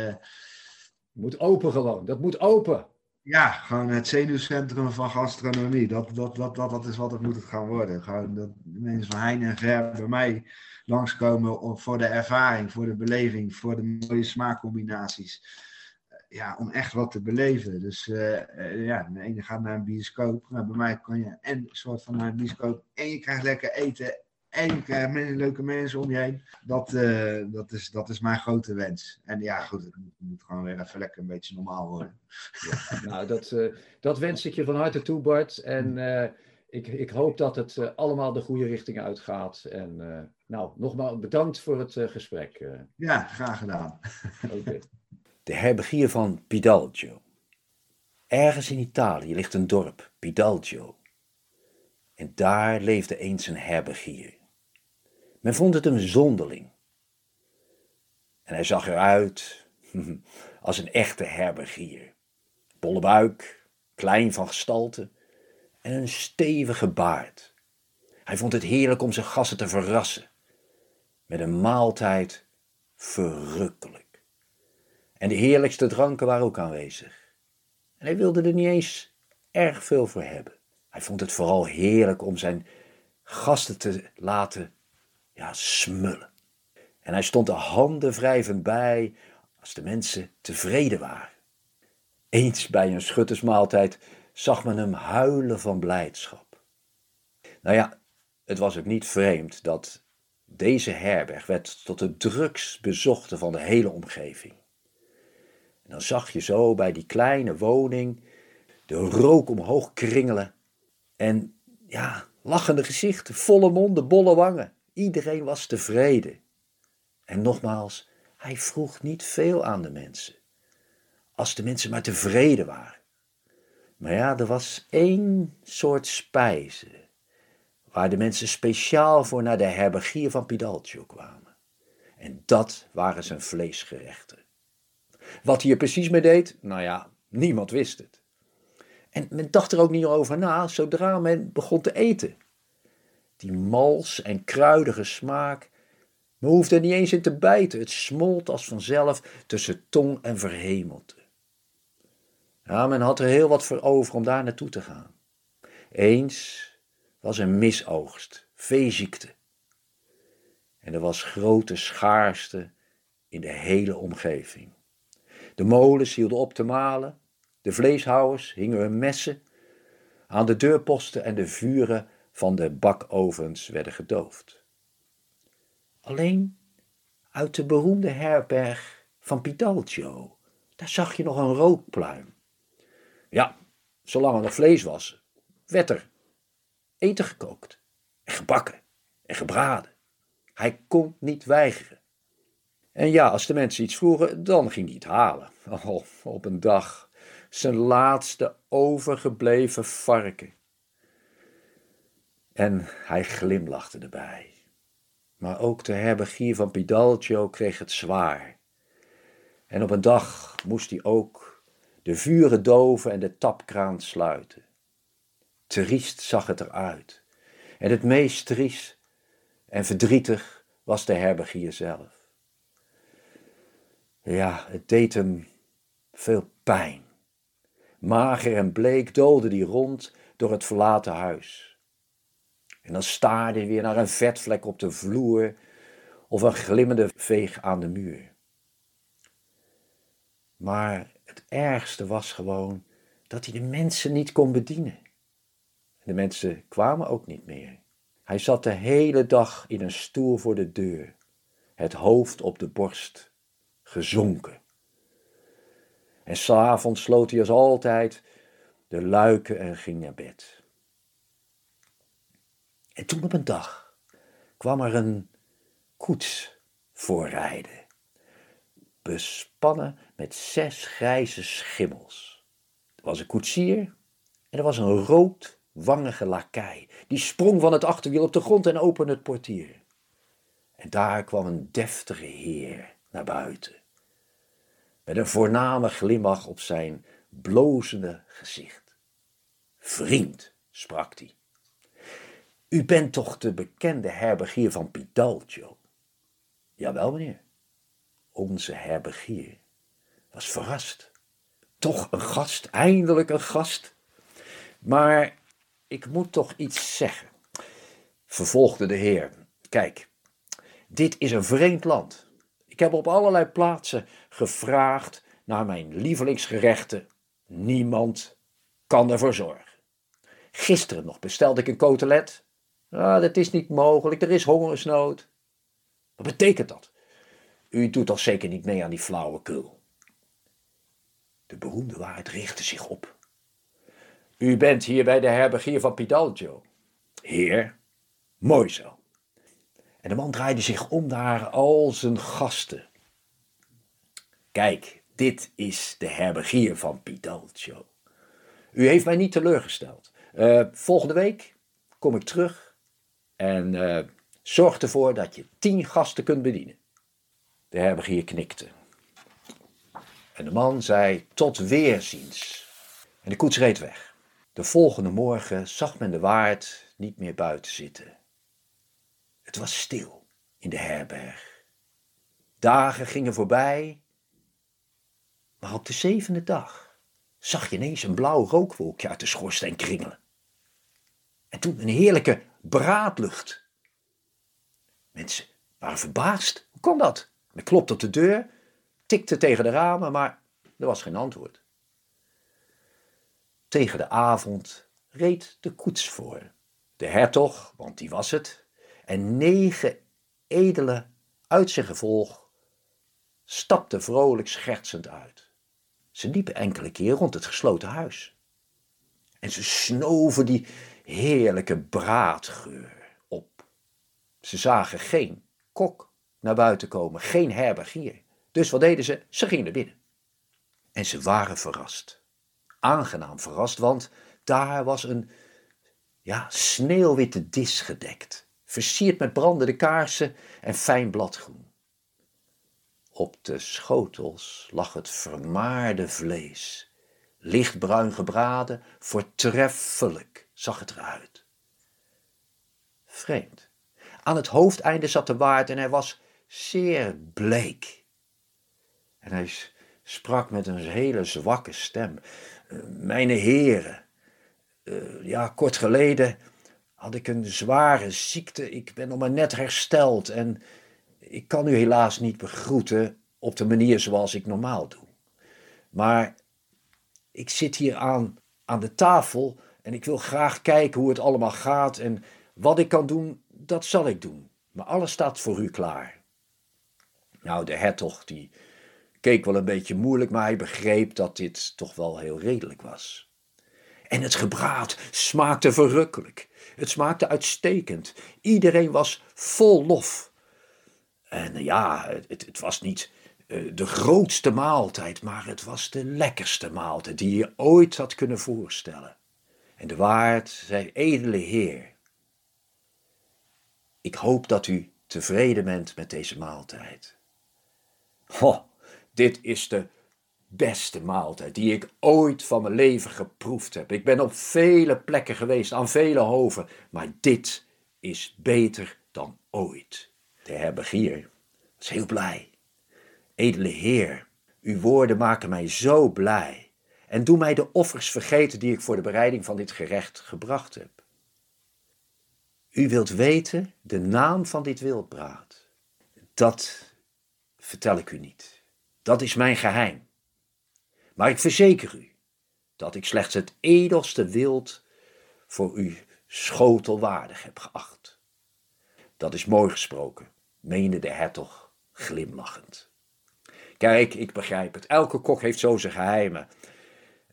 Moet open gewoon, dat moet open. Ja, gewoon het zenuwcentrum van gastronomie. Dat, dat, dat, dat, dat is wat het moet gaan worden. Gewoon dat mensen van Heijn en Ver bij mij langskomen voor de ervaring, voor de beleving, voor de mooie smaakcombinaties. Ja, om echt wat te beleven. Dus uh, ja, de ene gaat naar een bioscoop. Maar bij mij kan je en een soort van naar een bioscoop en je krijgt lekker eten en je krijgt leuke mensen om je heen. Dat, uh, dat, is, dat is mijn grote wens. En ja, goed, het moet, gewoon weer even lekker een beetje normaal worden. Ja, nou, dat, uh, dat wens ik je van harte toe, Bart. En uh, ik, ik hoop dat het allemaal de goede richting uitgaat. En nou, nogmaals bedankt voor het gesprek. Ja, graag gedaan. Okay. De herbergier van Pidalgio. Ergens in Italië ligt een dorp, Pidalgio. En daar leefde eens een herbergier. Men vond het een zonderling. En hij zag eruit (laughs) als een echte herbergier. Bolle buik, klein van gestalte en een stevige baard. Hij vond het heerlijk om zijn gasten te verrassen. Met een maaltijd verrukkelijk. En de heerlijkste dranken waren ook aanwezig. En hij wilde er niet eens erg veel voor hebben. Hij vond het vooral heerlijk om zijn gasten te laten ja, smullen. En hij stond de handen wrijvend bij als de mensen tevreden waren. Eens bij een schuttersmaaltijd zag men hem huilen van blijdschap. Nou ja, het was ook niet vreemd dat deze herberg werd tot de drukst bezochte van de hele omgeving. En dan zag je zo bij die kleine woning de rook omhoog kringelen. En ja, lachende gezichten, volle monden, bolle wangen. Iedereen was tevreden. En nogmaals, hij vroeg niet veel aan de mensen. Als de mensen maar tevreden waren. Maar ja, er was één soort spijze. Waar de mensen speciaal voor naar de herbergier van Pidalcio kwamen. En dat waren zijn vleesgerechten. Wat hij er precies mee deed, nou ja, niemand wist het. En men dacht er ook niet over na zodra men begon te eten. Die mals en kruidige smaak, men hoefde er niet eens in te bijten. Het smolt als vanzelf tussen tong en verhemelte. Ja, men had er heel wat voor over om daar naartoe te gaan. Eens was een misoogst, veeziekte. En er was grote schaarste in de hele omgeving. De molens hielden op te malen, de vleeshouwers hingen hun messen, aan de deurposten en de vuren van de bakovens werden gedoofd. Alleen uit de beroemde herberg van Pidalcio, daar zag je nog een rookpluim. Ja, zolang er nog vlees was, werd er eten gekookt en gebakken en gebraden. Hij kon niet weigeren. En ja, als de mensen iets vroegen, dan ging hij het halen. (laughs) Oh, op een dag zijn laatste overgebleven varken. En hij glimlachte erbij. Maar ook de herbergier van Pidalcio kreeg het zwaar. En op een dag moest hij ook de vuren doven en de tapkraan sluiten. Triest zag het eruit. En het meest triest en verdrietig was de herbergier zelf. Ja, het deed hem veel pijn. Mager en bleek doolde hij rond door het verlaten huis. En dan staarde hij weer naar een vetvlek op de vloer of een glimmende veeg aan de muur. Maar het ergste was gewoon dat hij de mensen niet kon bedienen. De mensen kwamen ook niet meer. Hij zat de hele dag in een stoel voor de deur, het hoofd op de borst, gezonken. En s'avonds sloot hij als altijd de luiken en ging naar bed. En toen op een dag kwam er een koets voorrijden, bespannen met zes grijze schimmels. Er was een koetsier en er was een rood wangige lakai. Die sprong van het achterwiel op de grond en opende het portier. En daar kwam een deftige heer naar buiten. Met een voorname glimlach op zijn blozende gezicht. Vriend, sprak hij. U bent toch de bekende herbergier van Pidalcio? Jawel, meneer. Onze herbergier was verrast. Toch een gast, eindelijk een gast. Maar ik moet toch iets zeggen, vervolgde de heer. Kijk, dit is een vreemd land. Ik heb op allerlei plaatsen gevraagd naar mijn lievelingsgerechten. Niemand kan ervoor zorgen. Gisteren nog bestelde ik een cotelet. Ah, dat is niet mogelijk, er is hongersnood. Wat betekent dat? U doet toch zeker niet mee aan die flauwekul? De beroemde waarheid richtte zich op. U bent hier bij de herbergier van Pidalgio. Heer, mooi zo. En de man draaide zich om naar al zijn gasten. Kijk, dit is de herbergier van Pidalgio. U heeft mij niet teleurgesteld. Uh, volgende week kom ik terug en uh, zorg ervoor dat je tien gasten kunt bedienen. De herbergier knikte. En de man zei tot weerziens. En de koets reed weg. De volgende morgen zag men de waard niet meer buiten zitten. Het was stil in de herberg. Dagen gingen voorbij, maar op de zevende dag zag je ineens een blauw rookwolkje uit de schoorsteen kringelen. En toen een heerlijke braadlucht. Mensen waren verbaasd. Hoe kon dat? Men klopte op de deur, tikte tegen de ramen, maar er was geen antwoord. Tegen de avond reed de koets voor. De hertog, want die was het, en negen edele uit zijn gevolg stapten vrolijk schertsend uit. Ze liepen enkele keer rond het gesloten huis. En ze snoven die heerlijke braadgeur op. Ze zagen geen kok naar buiten komen, geen herbergier. Dus wat deden ze? Ze gingen naar binnen. En ze waren verrast. Aangenaam verrast, want daar was een ja, sneeuwwitte dis gedekt, versierd met brandende kaarsen en fijn bladgroen. Op de schotels lag het vermaarde vlees, lichtbruin gebraden, voortreffelijk zag het eruit. Vreemd. Aan het hoofdeinde zat de waard en hij was zeer bleek. En hij sprak met een hele zwakke stem. Mijn heren, uh, ja, kort geleden had ik een zware ziekte. Ik ben nog maar net hersteld en ik kan u helaas niet begroeten op de manier zoals ik normaal doe. Maar ik zit hier aan, aan de tafel en ik wil graag kijken hoe het allemaal gaat en wat ik kan doen, dat zal ik doen. Maar alles staat voor u klaar. Nou, de hertog die keek wel een beetje moeilijk, maar hij begreep dat dit toch wel heel redelijk was. En het gebraad smaakte verrukkelijk. Het smaakte uitstekend. Iedereen was vol lof. En ja, het, het was niet eh, de grootste maaltijd, maar het was de lekkerste maaltijd die je ooit had kunnen voorstellen. En de waard zei: Edele Heer, ik hoop dat u tevreden bent met deze maaltijd. Ho, dit is de beste maaltijd die ik ooit van mijn leven geproefd heb. Ik ben op vele plekken geweest, aan vele hoven, maar dit is beter dan ooit. De herbergier was heel blij. Edele Heer, uw woorden maken mij zo blij en doe mij de offers vergeten die ik voor de bereiding van dit gerecht gebracht heb. U wilt weten de naam van dit wildbraad. Dat vertel ik u niet. Dat is mijn geheim. Maar ik verzeker u dat ik slechts het edelste wild voor uw schotel waardig heb geacht. Dat is mooi gesproken, meende de hertog glimlachend. Kijk, ik begrijp het. Elke kok heeft zo zijn geheimen.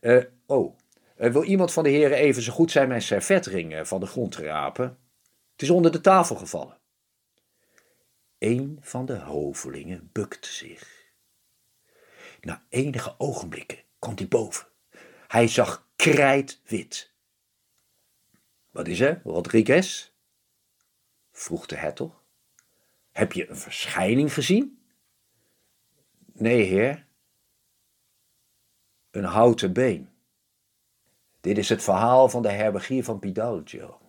Uh, oh, uh, wil iemand van de heren even zo goed zijn mijn servetring van de grond te rapen? Het is onder de tafel gevallen. Een van de hovelingen bukte zich. Na enige ogenblikken komt hij boven. Hij zag krijtwit. Wat is er, Rodriguez? vroeg de hertog. Heb je een verschijning gezien? Nee, heer. Een houten been. Dit is het verhaal van de herbergier van Pidalgio.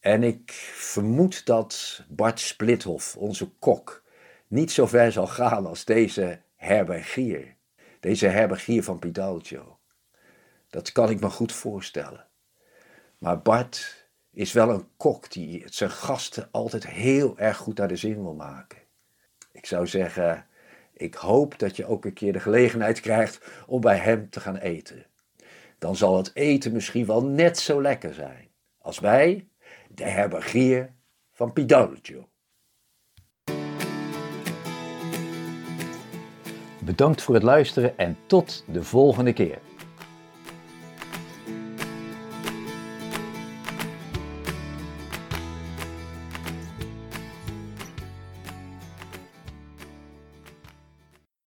En ik vermoed dat Bart Splithof, onze kok, niet zo ver zal gaan als deze herbergier. Deze herbergier van Pidalgio. Dat kan ik me goed voorstellen. Maar Bart is wel een kok die zijn gasten altijd heel erg goed naar de zin wil maken. Ik zou zeggen, ik hoop dat je ook een keer de gelegenheid krijgt om bij hem te gaan eten. Dan zal het eten misschien wel net zo lekker zijn als wij, de herbergier van Pidalgio. Bedankt voor het luisteren en tot de volgende keer.